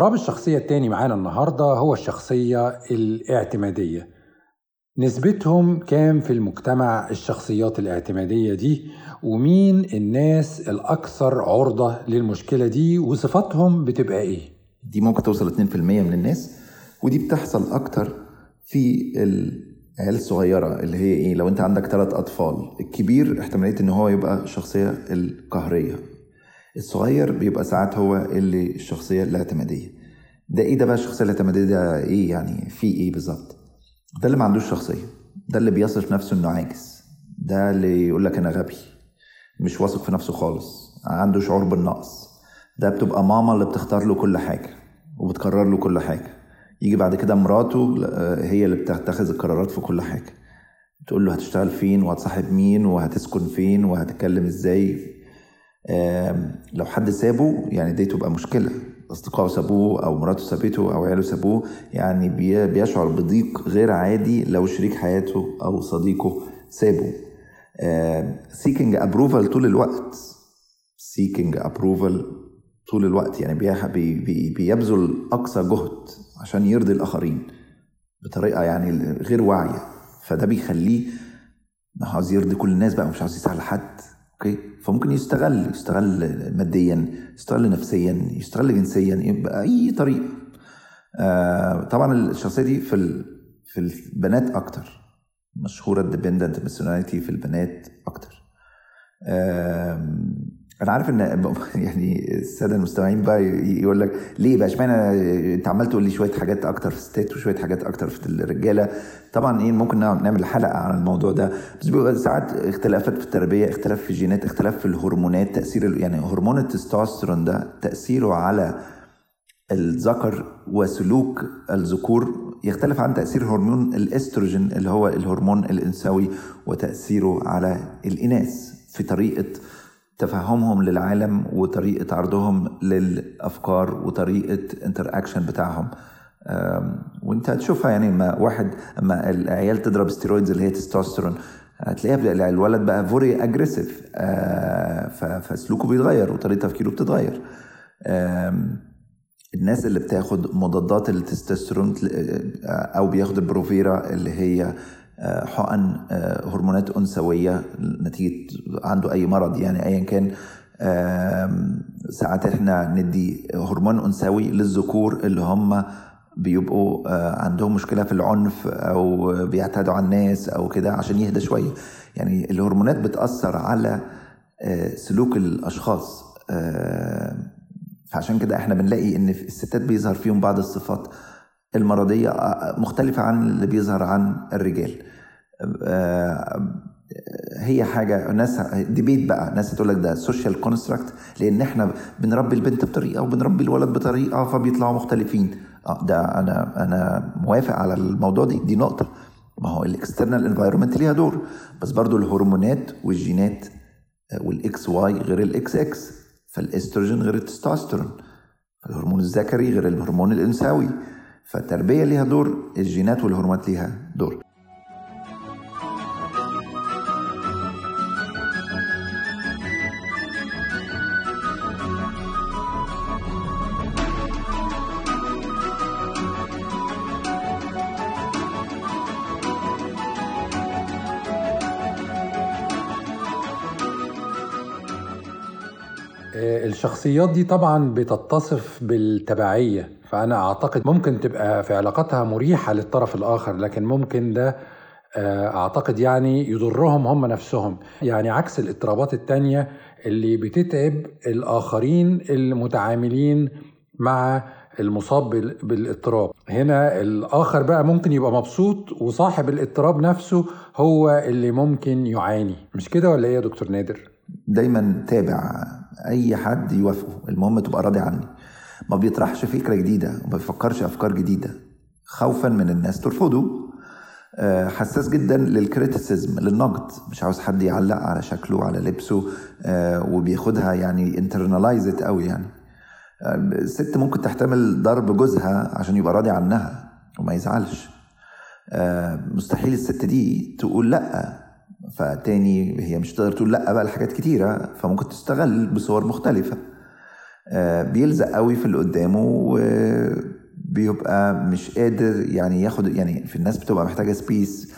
اضطراب الشخصية التاني معانا النهاردة هو الشخصية الاعتمادية. نسبتهم كام في المجتمع الشخصيات الاعتمادية دي؟ ومين الناس الأكثر عرضة للمشكلة دي؟ وصفاتهم بتبقى إيه؟ دي ممكن توصل 2% من الناس ودي بتحصل أكتر في العيال الصغيرة اللي هي إيه لو أنت عندك ثلاث أطفال الكبير احتمالية إن هو يبقى الشخصية القهرية. الصغير بيبقى ساعات هو اللي الشخصية الاعتمادية. ده إيه ده بقى الشخصية الاعتمادية؟ ده إيه يعني؟ في إيه بالظبط؟ ده اللي ما عندوش شخصية. ده اللي بيصف نفسه إنه عاجز. ده اللي يقول لك أنا غبي. مش واثق في نفسه خالص. عنده شعور بالنقص. ده بتبقى ماما اللي بتختار له كل حاجة وبتقرر له كل حاجة. يجي بعد كده مراته هي اللي بتتخذ القرارات في كل حاجة. تقول له هتشتغل فين وهتصاحب مين وهتسكن فين وهتتكلم إزاي؟ لو حد سابه يعني دي تبقى مشكلة. اصدقائه سابوه أو مراته سابته أو عياله سابوه يعني بيشعر بضيق غير عادي لو شريك حياته أو صديقه سابه. seeking approval طول الوقت. seeking approval طول الوقت يعني بي بي بيبذل أقصى جهد عشان يرضي الآخرين بطريقة يعني غير واعية. فده بيخليه عاوز يرضي كل الناس بقى مش عاوز يسأل حد. أوكي. فممكن يستغل يستغل ماديا يستغل نفسيا يستغل جنسيا باي طريقه آه طبعا الشخصية دي في في البنات أكتر. مشهورة ال dependent personality في البنات أكتر. آه أنا عارف إن <laughs> يعني السادة المستمعين بقى يقول لك ليه بقى؟ إشمعنى أنت عمال تقول لي شوية حاجات أكتر في الستات وشوية حاجات أكتر في الرجالة؟ طبعا إيه ممكن نعمل حلقة عن الموضوع ده بس بيبقى ساعات اختلافات في التربية اختلاف في الجينات اختلاف في الهرمونات تأثير يعني هرمون التستوستيرون ده تأثيره على الذكر وسلوك الذكور يختلف عن تأثير هرمون الإستروجين اللي هو الهرمون الأنثوي وتأثيره على الإناث في طريقة تفهمهم للعالم وطريقة عرضهم للأفكار وطريقة interaction بتاعهم وانت هتشوفها يعني ما واحد اما العيال تضرب steroids اللي هي تستوستيرون هتلاقيها الولد بقى very aggressive فسلوكه بيتغير وطريقة تفكيره بتتغير. الناس اللي بتاخد مضادات التستوستيرون أو بياخد البروفيرا اللي هي حقن هرمونات أنثوية نتيجة عنده أي مرض يعني ايا كان ساعات إحنا ندي هرمون أنثوي للذكور اللي هم بيبقوا عندهم مشكلة في العنف أو بيعتدوا على الناس أو كده عشان يهدى شوية. يعني الهرمونات بتأثر على سلوك الأشخاص فعشان كده إحنا بنلاقي إن الستات بيظهر فيهم بعض الصفات. المرضية مختلفة عن اللي بيظهر عن الرجال. هي حاجة ناس debate بقى ناس تقول لك ده social construct لأن إحنا بنربي البنت بطريقة وبنربي الولد بطريقة فبيطلعوا مختلفين. آه ده أنا أنا موافق على الموضوع دي دي نقطة. ما هو ال external environment ليها دور. بس برضو الهرمونات والجينات والاكس واي غير الاكس إكس فالإستروجين غير التستوستيرون الهرمون الذكري غير الهرمون الأنثوي. فالتربية ليها دور الجينات والهرمونات ليها دور. الشخصيات دي طبعا بتتصف بالتبعية فأنا أعتقد ممكن تبقى في علاقاتها مريحة للطرف الآخر لكن ممكن ده أعتقد يعني يضرهم هم نفسهم. يعني عكس الاضطرابات التانية اللي بتتعب الآخرين المتعاملين مع المصاب بالاضطراب. هنا الآخر بقى ممكن يبقى مبسوط وصاحب الاضطراب نفسه هو اللي ممكن يعاني. مش كده ولا إيه يا دكتور نادر؟ دايما تابع أي حد يوافقه. المهم تبقى راضي عني. ما بيطرحش فكرة جديدة وما بيفكرش أفكار جديدة. خوفا من الناس. ترفضه. حساس جدا لل criticism للنقد. مش عاوز حد يعلق على شكله على لبسه. وبياخدها يعني internalized قوي يعني. الست ممكن تحتمل ضرب جوزها عشان يبقى راضي عنها وما يزعلش. مستحيل الست دي تقول لأ. فتاني هي مش تقدر تقول لأ بقى لحاجات كتيرة فممكن تستغل بصور مختلفة. بيلزق قوي في اللي قدامه وبيبقى مش قادر يعني ياخد يعني في الناس بتبقى محتاجة سبيس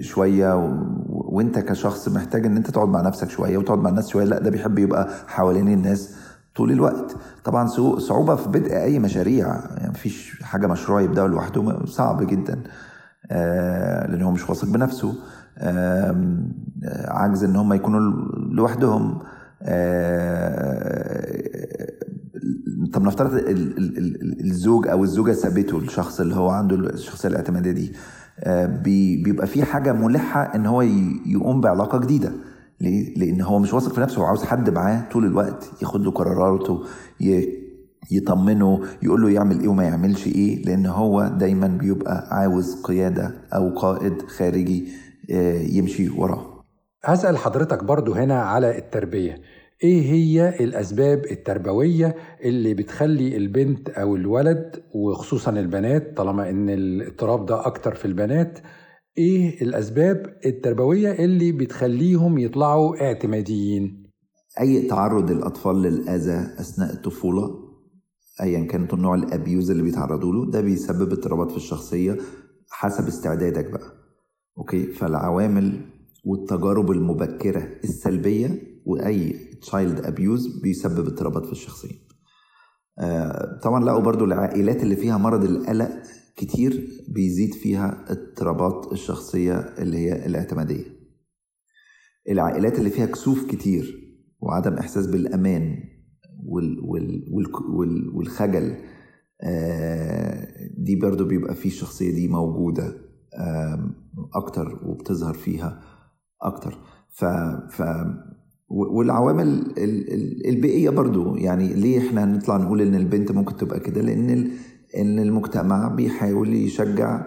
شوية و... وانت كشخص محتاج إن انت تقعد مع نفسك شوية وتقعد مع الناس شوية لأ ده بيحب يبقى حوالين الناس طول الوقت. طبعا صعوبة في بدء أي مشاريع يعني مفيش حاجة مشروع يبدأ لوحده صعب جدا. لأن هو مش واثق بنفسه. عجز إن هم يكونوا لوحدهم. طب نفترض الزوج أو الزوجة سابته الشخص اللي هو عنده الشخصية الاعتمادية دي. بيبقى في حاجة ملحة إن هو يقوم بعلاقة جديدة. ليه؟ لأن هو مش واثق في نفسه هو عاوز حد معاه طول الوقت ياخد له قراراته يطمنه يقول له يعمل إيه وما يعملش إيه. لأن هو دايما بيبقى عاوز قيادة أو قائد خارجي. آه، يمشي وراه. هسأل حضرتك برضو هنا على التربية. إيه هي الأسباب التربوية اللي بتخلي البنت أو الولد وخصوصا البنات طالما إن الاضطراب ده أكتر في البنات إيه الأسباب التربوية اللي بتخليهم يطلعوا اعتماديين؟ أي تعرض الأطفال للأذى أثناء الطفولة ايا كانت النوع الأبيوز اللي بيتعرضوا له ده بيسبب اضطرابات في الشخصية حسب استعدادك بقى. okay فالعوامل والتجارب المبكرة السلبية وأي child abuse بيسبب اضطرابات في الشخصية. آه طبعا لقوا برضو العائلات اللي فيها مرض القلق كتير بيزيد فيها اضطرابات الشخصية اللي هي الاعتمادية. العائلات اللي فيها كسوف كتير وعدم إحساس بالأمان وال وال وال والخجل آه، دي برضو بيبقى فيه الشخصية دي موجودة. أكتر وبتظهر فيها أكتر. ف, ف والعوامل البيئية برضو. يعني ليه إحنا نطلع نقول إن البنت ممكن تبقى كده؟ لأن إن المجتمع بيحاول يشجع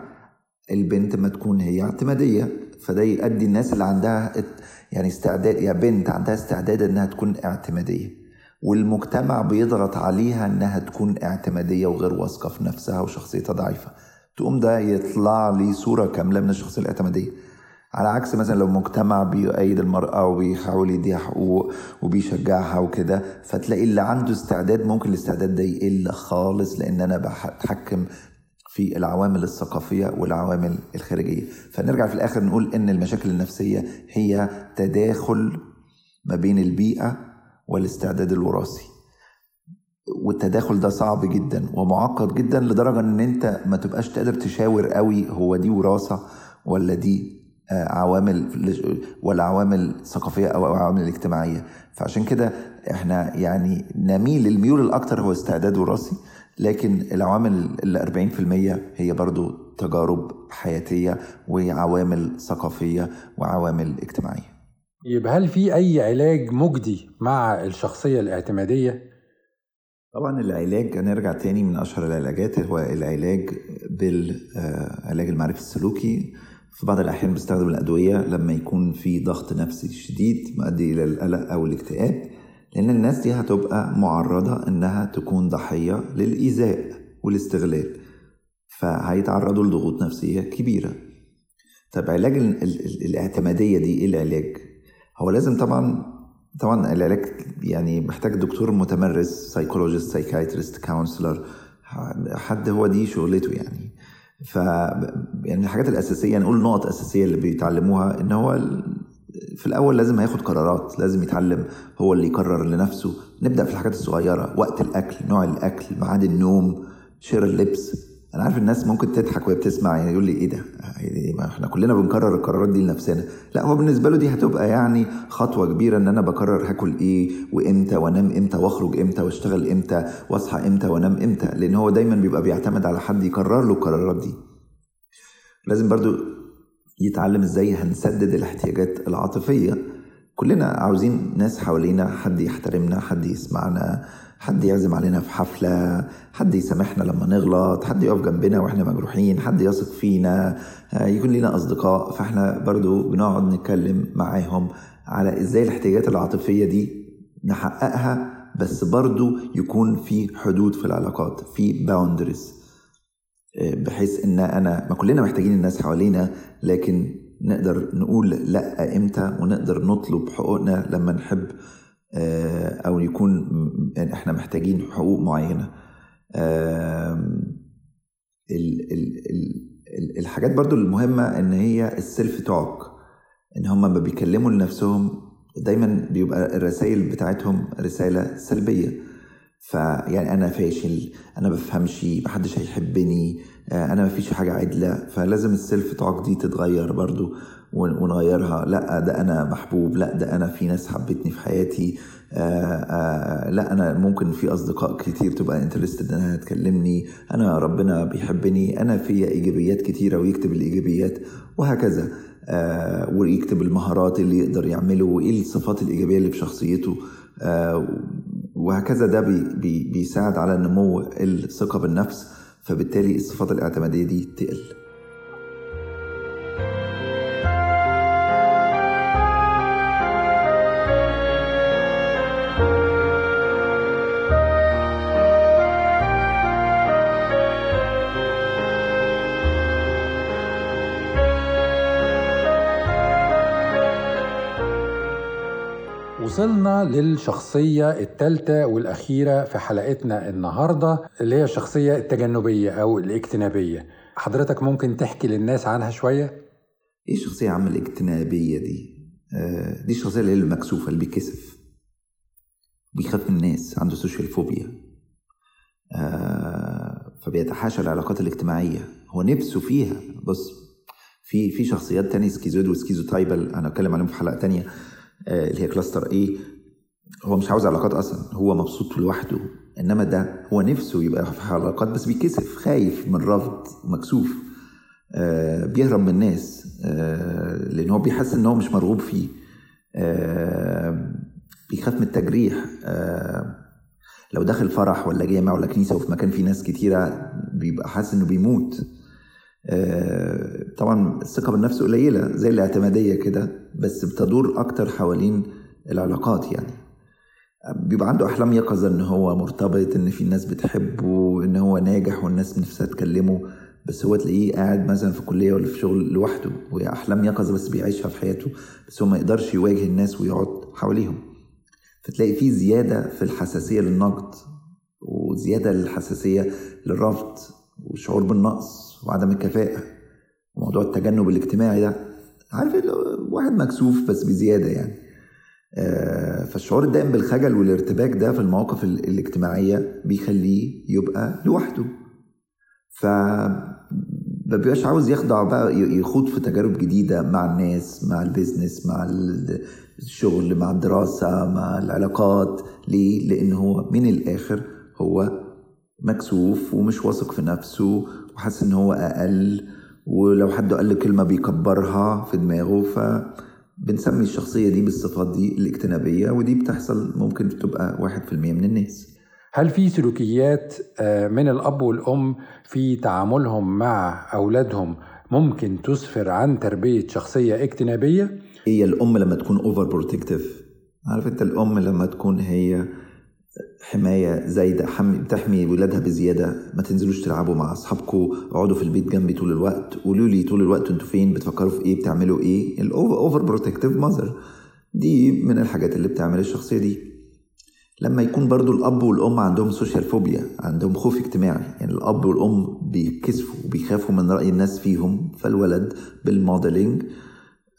البنت ما تكون هي اعتمادية. فده يؤدي الناس اللي عندها يعني استعداد يا بنت عندها استعداد إنها تكون اعتمادية. والمجتمع بيضغط عليها إنها تكون اعتمادية وغير واثقة في نفسها وشخصيتها ضعيفة. تقوم ده يطلع لي صورة كاملة من الشخصية الاعتمادية. على عكس مثلا لو مجتمع بيؤيد المرأة وبيحاول يديها حقوق وبيشجعها وكده فتلاقي اللي عنده استعداد ممكن الاستعداد ده يقل خالص لأن أنا بتحكم في العوامل الثقافية والعوامل الخارجية. فنرجع في الآخر نقول إن المشاكل النفسية هي تداخل ما بين البيئة والاستعداد الوراثي. والتداخل ده صعب جدا ومعقد جدا لدرجة إن أنت ما تبقاش تقدر تشاور قوي هو دي وراثة ولا دي آه، عوامل ولا عوامل ثقافية أو عوامل اجتماعية فعشان كده إحنا يعني نميل الميول الأكتر هو استعداد وراثي لكن العوامل ال 40% هي برضو تجارب حياتية وعوامل ثقافية وعوامل اجتماعية يبقى هل في أي علاج مجدي مع الشخصية الاعتمادية؟ طبعا العلاج هنرجع تاني من أشهر العلاجات هو العلاج بالعلاج المعرفي السلوكي في بعض الأحيان بيستخدم الأدوية لما يكون في ضغط نفسي شديد مؤدي إلى القلق أو الاكتئاب لأن الناس دي هتبقى معرضة إنها تكون ضحية للإيذاء والاستغلال فهيتعرضوا لضغوط نفسية كبيرة طب علاج الاعتمادية دي إيه العلاج؟ هو لازم طبعا طبعا العلاج يعني محتاج دكتور متمرس psychologist psychiatrist counselor حد هو دي شغلته يعني. ف يعني الحاجات الأساسية نقول النقط الاساسيه اللي بيتعلموها إن هو في الأول لازم هياخد قرارات لازم يتعلم هو اللي يقرر لنفسه. نبدأ في الحاجات الصغيرة وقت الأكل نوع الأكل ميعاد النوم شير اللبس. أنا عارف الناس ممكن تضحك وهي بتسمع يعني يقول لي إيه ده؟ يعني ما إحنا كلنا بنكرر القرارات دي لنفسنا. لا هو بالنسبة له دي هتبقى يعني خطوة كبيرة إن أنا بكرر هاكل إيه وإمتى وأنام إمتى وأخرج إمتى وأشتغل إمتى وأصحى إمتى وأنام إمتى. لأن هو دايما بيبقى بيعتمد على حد يكرر له القرارات دي. لازم برضو يتعلم إزاي هنسدد الاحتياجات العاطفية. كلنا عاوزين ناس حوالينا حد يحترمنا حد يسمعنا حد يعزم علينا في حفلة حد يسامحنا لما نغلط حد يقف جنبنا وإحنا مجروحين حد يثق فينا آه، يكون لنا أصدقاء. فاحنا برضو بنقعد نتكلم معاهم على إزاي الاحتياجات العاطفية دي نحققها بس برضو يكون في حدود في العلاقات في باوندرز آه، بحيث إن أنا ما كلنا محتاجين الناس حوالينا لكن نقدر نقول لأ إمتى ونقدر نطلب حقوقنا لما نحب. أو يكون يعني إحنا محتاجين حقوق معينة. الحاجات برضو المهمة إن هي السيلف توك إن هم لما بيكلموا لنفسهم دايما بيبقى الرسائل بتاعتهم رسالة سلبية. فيعني أنا فاشل أنا بفهمش محدش هيحبني آه، أنا مفيش حاجة عدلة فلازم ال self talk دي تتغير برضو ونغيرها. لأ ده أنا محبوب لأ ده أنا في ناس حبتني في حياتي آه آه لأ أنا ممكن في أصدقاء كتير تبقى interested إنها تكلمني أنا ربنا بيحبني أنا في إيجابيات كتيرة ويكتب الإيجابيات وهكذا ويكتب المهارات اللي يقدر يعمله وإيه الصفات الإيجابية اللي في شخصيته وهكذا ده بي بي بيساعد على نمو الثقة بالنفس فبالتالي الصفات الاعتمادية دي تقل. وصلنا للشخصية الثالثة والأخيرة في حلقتنا النهاردة اللي هي الشخصية التجنبية أو الاجتنابية. حضرتك ممكن تحكي للناس عنها شوية؟ إيه الشخصية عم الاجتنابية دي؟ آه دي الشخصية اللي المكسوفة اللي بيكسف. بيخاف من الناس عنده social phobia آه فبيتحاشى العلاقات الاجتماعية. هو نفسه فيها. بص في في شخصيات تانية schizoid و schizotypal أنا اتكلم عليهم في حلقة تانية. اللي هي cluster A هو مش عاوز علاقات أصلا هو مبسوط لوحده. إنما ده هو نفسه يبقى في علاقات بس بيكسف خايف من رفض مكسوف. آه بيهرب من الناس آه لأن هو بيحس إن هو مش مرغوب فيه. آه بيخاف من التجريح. آه لو داخل فرح ولا جامع ولا كنيسة وفي مكان فيه ناس كتيرة بيبقى حاسس إنه بيموت. طبعا الثقة بالنفس قليلة زي الاعتمادية كده بس بتدور أكتر حوالين العلاقات يعني. بيبقى عنده أحلام يقظة إن هو مرتبط إن في ناس بتحبه إن هو ناجح والناس نفسها تكلمه بس هو تلاقيه قاعد مثلا في كلية ولا في شغل لوحده وهي أحلام يقظة بس بيعيشها في حياته بس هو ما يقدرش يواجه الناس ويقعد حواليهم. فتلاقي فيه زيادة في الحساسية للنقد وزيادة للحساسية للرفض وشعور بالنقص. وعدم الكفاءة. وموضوع التجنب الاجتماعي ده عارف واحد مكسوف بس بزيادة يعني. آه فالشعور الدائم بالخجل والارتباك ده في المواقف الاجتماعية بيخليه يبقى لوحده. ف ما بيبقاش عاوز يخضع بقى يخوض في تجارب جديدة مع الناس مع البيزنس مع الشغل مع الدراسة مع العلاقات. ليه؟ لأن هو من الآخر هو مكسوف ومش واثق في نفسه وحاسس إن هو أقل ولو حد قال كلمة بيكبرها في دماغه فبنسمي الشخصية دي بالصفات دي الاجتنابية ودي بتحصل ممكن تبقى واحد في المية من الناس. هل في سلوكيات من الأب والأم في تعاملهم مع أولادهم ممكن تسفر عن تربية شخصية اجتنابية؟ هي الأم لما تكون overprotective عارف أنت الأم لما تكون هي حماية زايدة بتحمي ولادها بزيادة. ما تنزلوش تلعبوا مع أصحابكم اقعدوا في البيت جنبي طول الوقت. قولوا لي طول الوقت أنتوا فين بتفكروا في إيه بتعملوا إيه؟ ال overprotective mother دي من الحاجات اللي بتعمل الشخصية دي. لما يكون برضو الأب والأم عندهم social phobia عندهم خوف اجتماعي. يعني الأب والأم بيكسفوا وبيخافوا من رأي الناس فيهم. فالولد بال modeling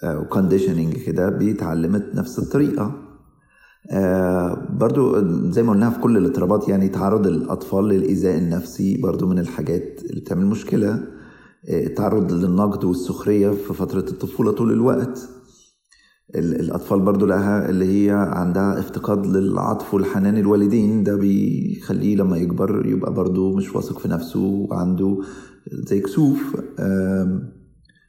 و conditioning كده بيتعلم نفس الطريقة. آه برضو زي ما قلناها في كل الاضطرابات يعني تعرض الأطفال للإيذاء النفسي برضو من الحاجات اللي بتعمل مشكلة. آه التعرض للنقد والسخرية في فترة الطفولة طول الوقت. الأطفال برضو لها اللي هي عندها افتقاد للعطف والحنان الوالدين. ده بيخليه لما يكبر يبقى برضو مش واثق في نفسه وعنده زي كسوف. آه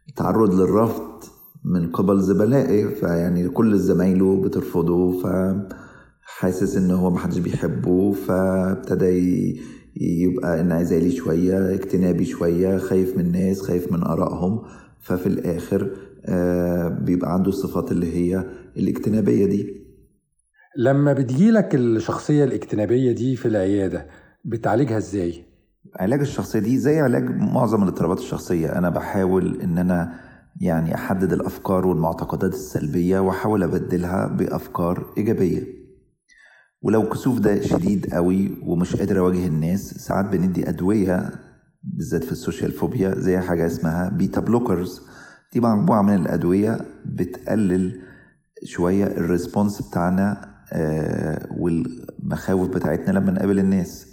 التعرض للرفض من قبل زملائه فيعني كل زمايله بترفضه فحاسس ان هو محدش بيحبه فابتدى يبقى انعزالي شوية اجتنابي شوية خايف من الناس خايف من آرائهم. ففي الآخر بيبقى عنده الصفات اللي هي الاجتنابية دي. لما بتجيلك الشخصية الاجتنابية دي في العيادة بتعالجها إزاي؟ علاج الشخصية دي زي علاج معظم الاضطرابات الشخصية. أنا بحاول إن أنا يعني أحدد الأفكار والمعتقدات السلبية وأحاول أبدلها بأفكار إيجابية. ولو كسوف ده شديد قوي ومش قادر أواجه الناس ساعات بندي أدوية بالذات في ال social phobia زي حاجة اسمها beta blockers. دي مجموعة من الأدوية بتقلل شوية ال response بتاعنا آه والمخاوف بتاعتنا لما نقابل الناس.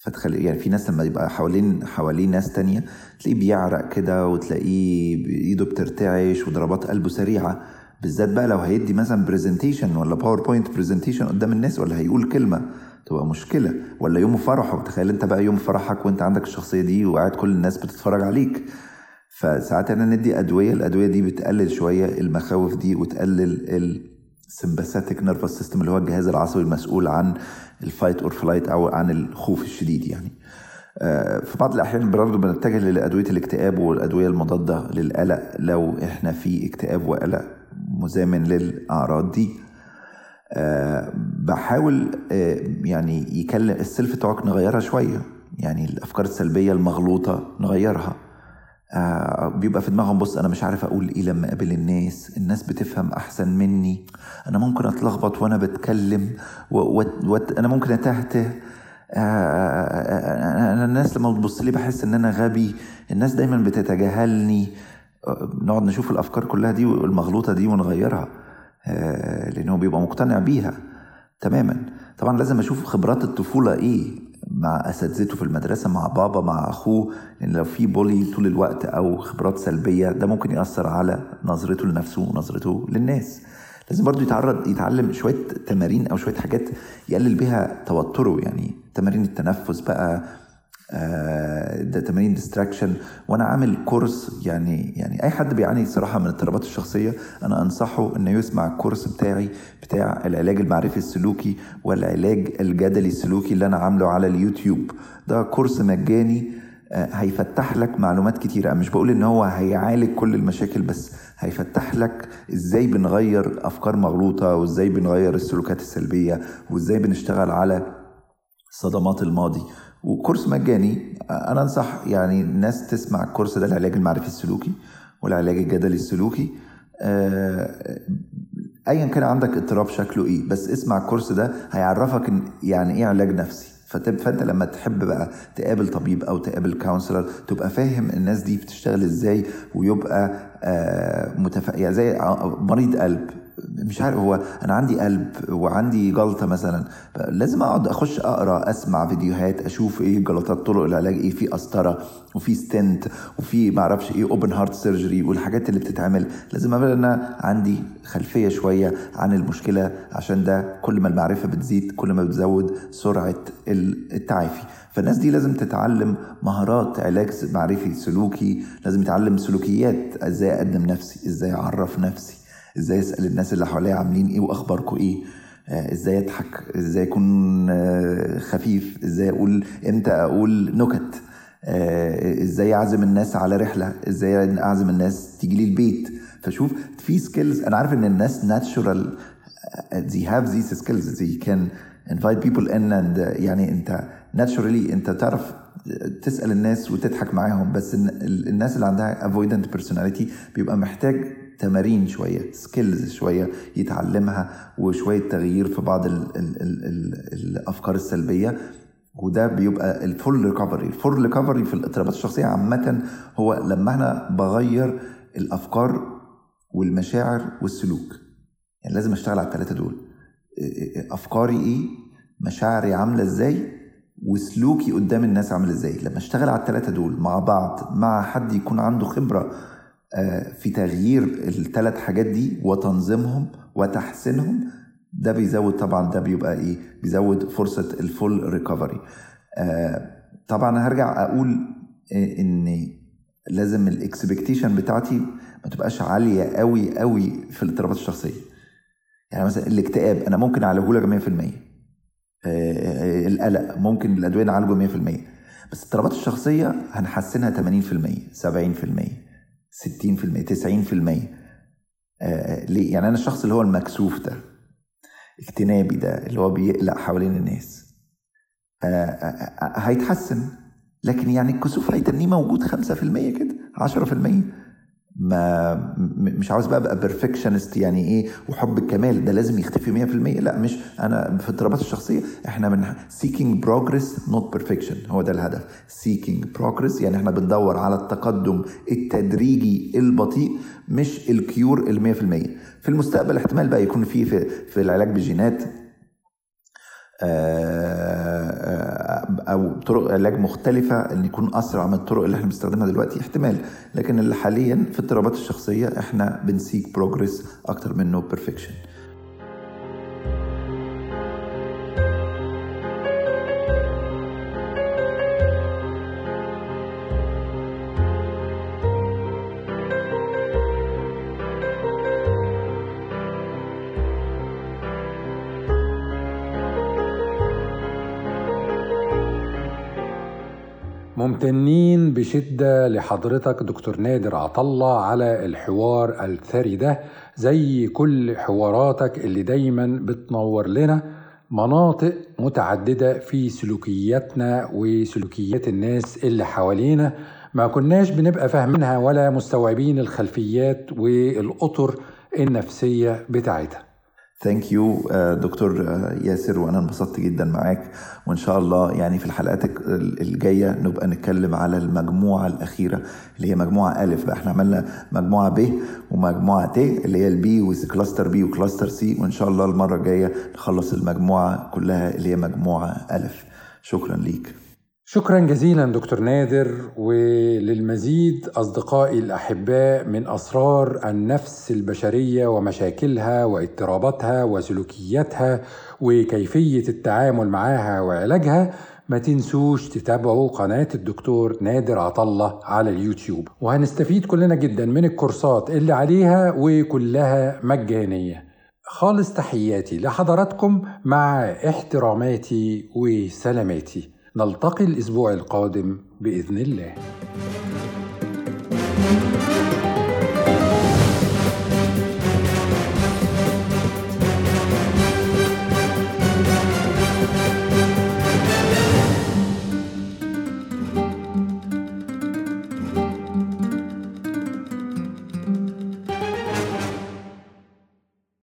فتخلي يعني في ناس لما يبقى حوالين حوالين ناس تانية تلاقيه بيعرق كده وتلاقيه ايده بترتعش وضربات قلبه سريعة. بالذات بقى لو هيدي مثلا presentation ولا PowerPoint presentation قدام الناس ولا هيقول كلمة تبقى مشكلة. ولا يوم فرحه. تخيل انت بقى يوم فرحك وانت عندك الشخصية دي وقاعد كل الناس بتتفرج عليك. فساعات أنا ندي أدوية الأدوية دي بتقلل شوية المخاوف دي وتقلل ال sympathetic nervous system اللي هو الجهاز العصبي المسؤول عن ال fight or flight أو عن الخوف الشديد يعني. آه، في بعض الأحيان برضه بنتجه لأدوية الاكتئاب والأدوية المضادة للقلق لو إحنا في اكتئاب وقلق مزامن للأعراض دي. أه بحاول أه يعني يكلم السلف توك نغيرها شوية. يعني الأفكار السلبية المغلوطة نغيرها. آه بيبقى في دماغهم بص أنا مش عارف أقول إيه لما أقابل الناس الناس بتفهم أحسن مني أنا ممكن أتلخبط وأنا بتكلم و... و... و... أنا ممكن أتهته آه أنا الناس لما بتبص لي بحس إن أنا غبي الناس دايما بتتجاهلني نقعد نشوف الأفكار كلها دي والمغلوطة دي ونغيرها آه لأنه بيبقى مقتنع بيها تماما. طبعا لازم أشوف خبرات الطفولة إيه؟ مع أساتذته في المدرسة مع بابا مع أخوه لأن لو في بولي طول الوقت أو خبرات سلبية ده ممكن يأثر على نظرته لنفسه ونظرته للناس. لازم برضو يتعرض يتعلم شوية تمارين أو شوية حاجات يقلل بيها توتره يعني تمارين التنفس بقى ده تمارين distraction وأنا عامل course يعني يعني أي حد بيعاني صراحة من اضطرابات الشخصية أنا أنصحه إنه يسمع ال course بتاعي بتاع العلاج المعرفي السلوكي والعلاج الجدلي السلوكي اللي أنا عامله على اليوتيوب. ده course مجاني آه هيفتح لك معلومات كتيرة. مش بقول إن هو هيعالج كل المشاكل بس هيفتح لك إزاي بنغير أفكار مغلوطة وإزاي بنغير السلوكيات السلبية وإزاي بنشتغل على صدمات الماضي. و course مجاني. أنا أنصح يعني الناس تسمع ال course ده العلاج المعرفي السلوكي والعلاج الجدلي السلوكي. ايا كان عندك اضطراب شكله إيه بس اسمع ال course ده هيعرفك يعني إيه علاج نفسي. فأنت لما تحب بقى تقابل طبيب أو تقابل counselor تبقى فاهم الناس دي بتشتغل إزاي ويبقى آه متف... يعني زي مريض قلب. مش عارف هو أنا عندي قلب وعندي جلطة مثلا لازم أقعد أخش أقرأ أسمع فيديوهات أشوف إيه جلطات طرق العلاج إيه في قسطرة وفي stent وفي ما أعرفش إيه open heart surgery والحاجات اللي بتتعمل. لازم ابقى أنا عندي خلفية شوية عن المشكلة عشان ده كل ما المعرفة بتزيد كل ما بتزود سرعة التعافي. فالناس دي لازم تتعلم مهارات علاج معرفي سلوكي لازم يتعلم سلوكيات إزاي أقدم نفسي إزاي أعرف نفسي. إزاي أسأل الناس اللي حواليا عاملين إيه واخباركم إيه؟ آه إزاي أضحك؟ إزاي أكون آه خفيف؟ إزاي أقول إمتى أقول نكت؟ آه إزاي أعزم الناس على رحلة؟ إزاي أعزم الناس تيجي لي البيت؟ فشوف في skills أنا عارف إن الناس natural they have these skills. They can invite people in and يعني أنت naturally أنت تعرف تسأل الناس وتضحك معاهم. بس الناس اللي عندها avoidant personality بيبقى محتاج تمارين شوية skills شوية يتعلمها وشوية تغيير في بعض ال ال ال ال الأفكار السلبية. وده بيبقى ال full recovery ال full recovery في الاضطرابات الشخصية عامة هو لما أنا بغير الأفكار والمشاعر والسلوك. يعني لازم أشتغل على الثلاثة دول. أفكاري إيه؟ مشاعري عاملة إزاي؟ وسلوكي قدام الناس عامل إزاي؟ لما أشتغل على الثلاثة دول مع بعض مع حد يكون عنده خبرة في تغيير الثلاث حاجات دي وتنظيمهم وتحسينهم ده بيزود طبعا ده بيبقى إيه؟ بيزود فرصة ال full recovery طبعا هرجع أقول إن لازم ال expectation بتاعتي ما تبقاش عالية قوي قوي في الاضطرابات الشخصية. يعني مثلا الاكتئاب أنا ممكن أعالجه لك 100% القلق ممكن الأدوية نعالجه 100% بس الاضطرابات الشخصية هنحسنها 80% 70% 60% 90% آه ليه؟ يعني أنا الشخص اللي هو المكسوف ده اجتنابي ده اللي هو بيقلق حوالين الناس. آه آه هيتحسن لكن يعني الكسوف هيتنيه موجود 5% كده 10% ما مش عاوز بقى أبقى perfectionist يعني إيه وحب الكمال ده لازم يختفي 100% لا مش أنا في اضطرابات الشخصية إحنا من seeking progress not perfection. هو ده الهدف. seeking progress يعني إحنا بندور على التقدم التدريجي البطيء مش ال cure ال 100% في المستقبل احتمال بقى يكون في في, في العلاج بالجينات أو طرق علاج مختلفة ان يكون أسرع من الطرق اللي إحنا بنستخدمها دلوقتي. احتمال. لكن اللي حاليا في اضطرابات الشخصية إحنا بن seek progress أكتر منه perfection ممتنين بشدة لحضرتك دكتور نادر عطلة على الحوار الثري ده زي كل حواراتك اللي دايما بتنور لنا مناطق متعددة في سلوكياتنا وسلوكيات الناس اللي حوالينا. ما كناش بنبقى فاهمينها ولا مستوعبين الخلفيات والأطر النفسية بتاعتها. thank you دكتور ياسر وأنا انبسطت جدا معاك. وإن شاء الله يعني في الحلقات الجاية نبقى نتكلم على المجموعة الأخيرة اللي هي مجموعة الف بقى. إحنا عملنا مجموعة ب ومجموعة ت اللي هي ال B و cluster B و cluster C وإن شاء الله المرة الجاية نخلص المجموعة كلها اللي هي مجموعة الف شكرا ليك. شكرا جزيلا دكتور نادر وللمزيد أصدقائي الأحباء من أسرار النفس البشرية ومشاكلها واضطراباتها وسلوكياتها وكيفية التعامل معها وعلاجها. ما تنسوش تتابعوا قناة الدكتور نادر عطلة على اليوتيوب. وهنستفيد كلنا جدا من الكورسات اللي عليها وكلها مجانية. خالص تحياتي لحضراتكم مع احتراماتي وسلاماتي. نلتقي الأسبوع القادم بإذن الله.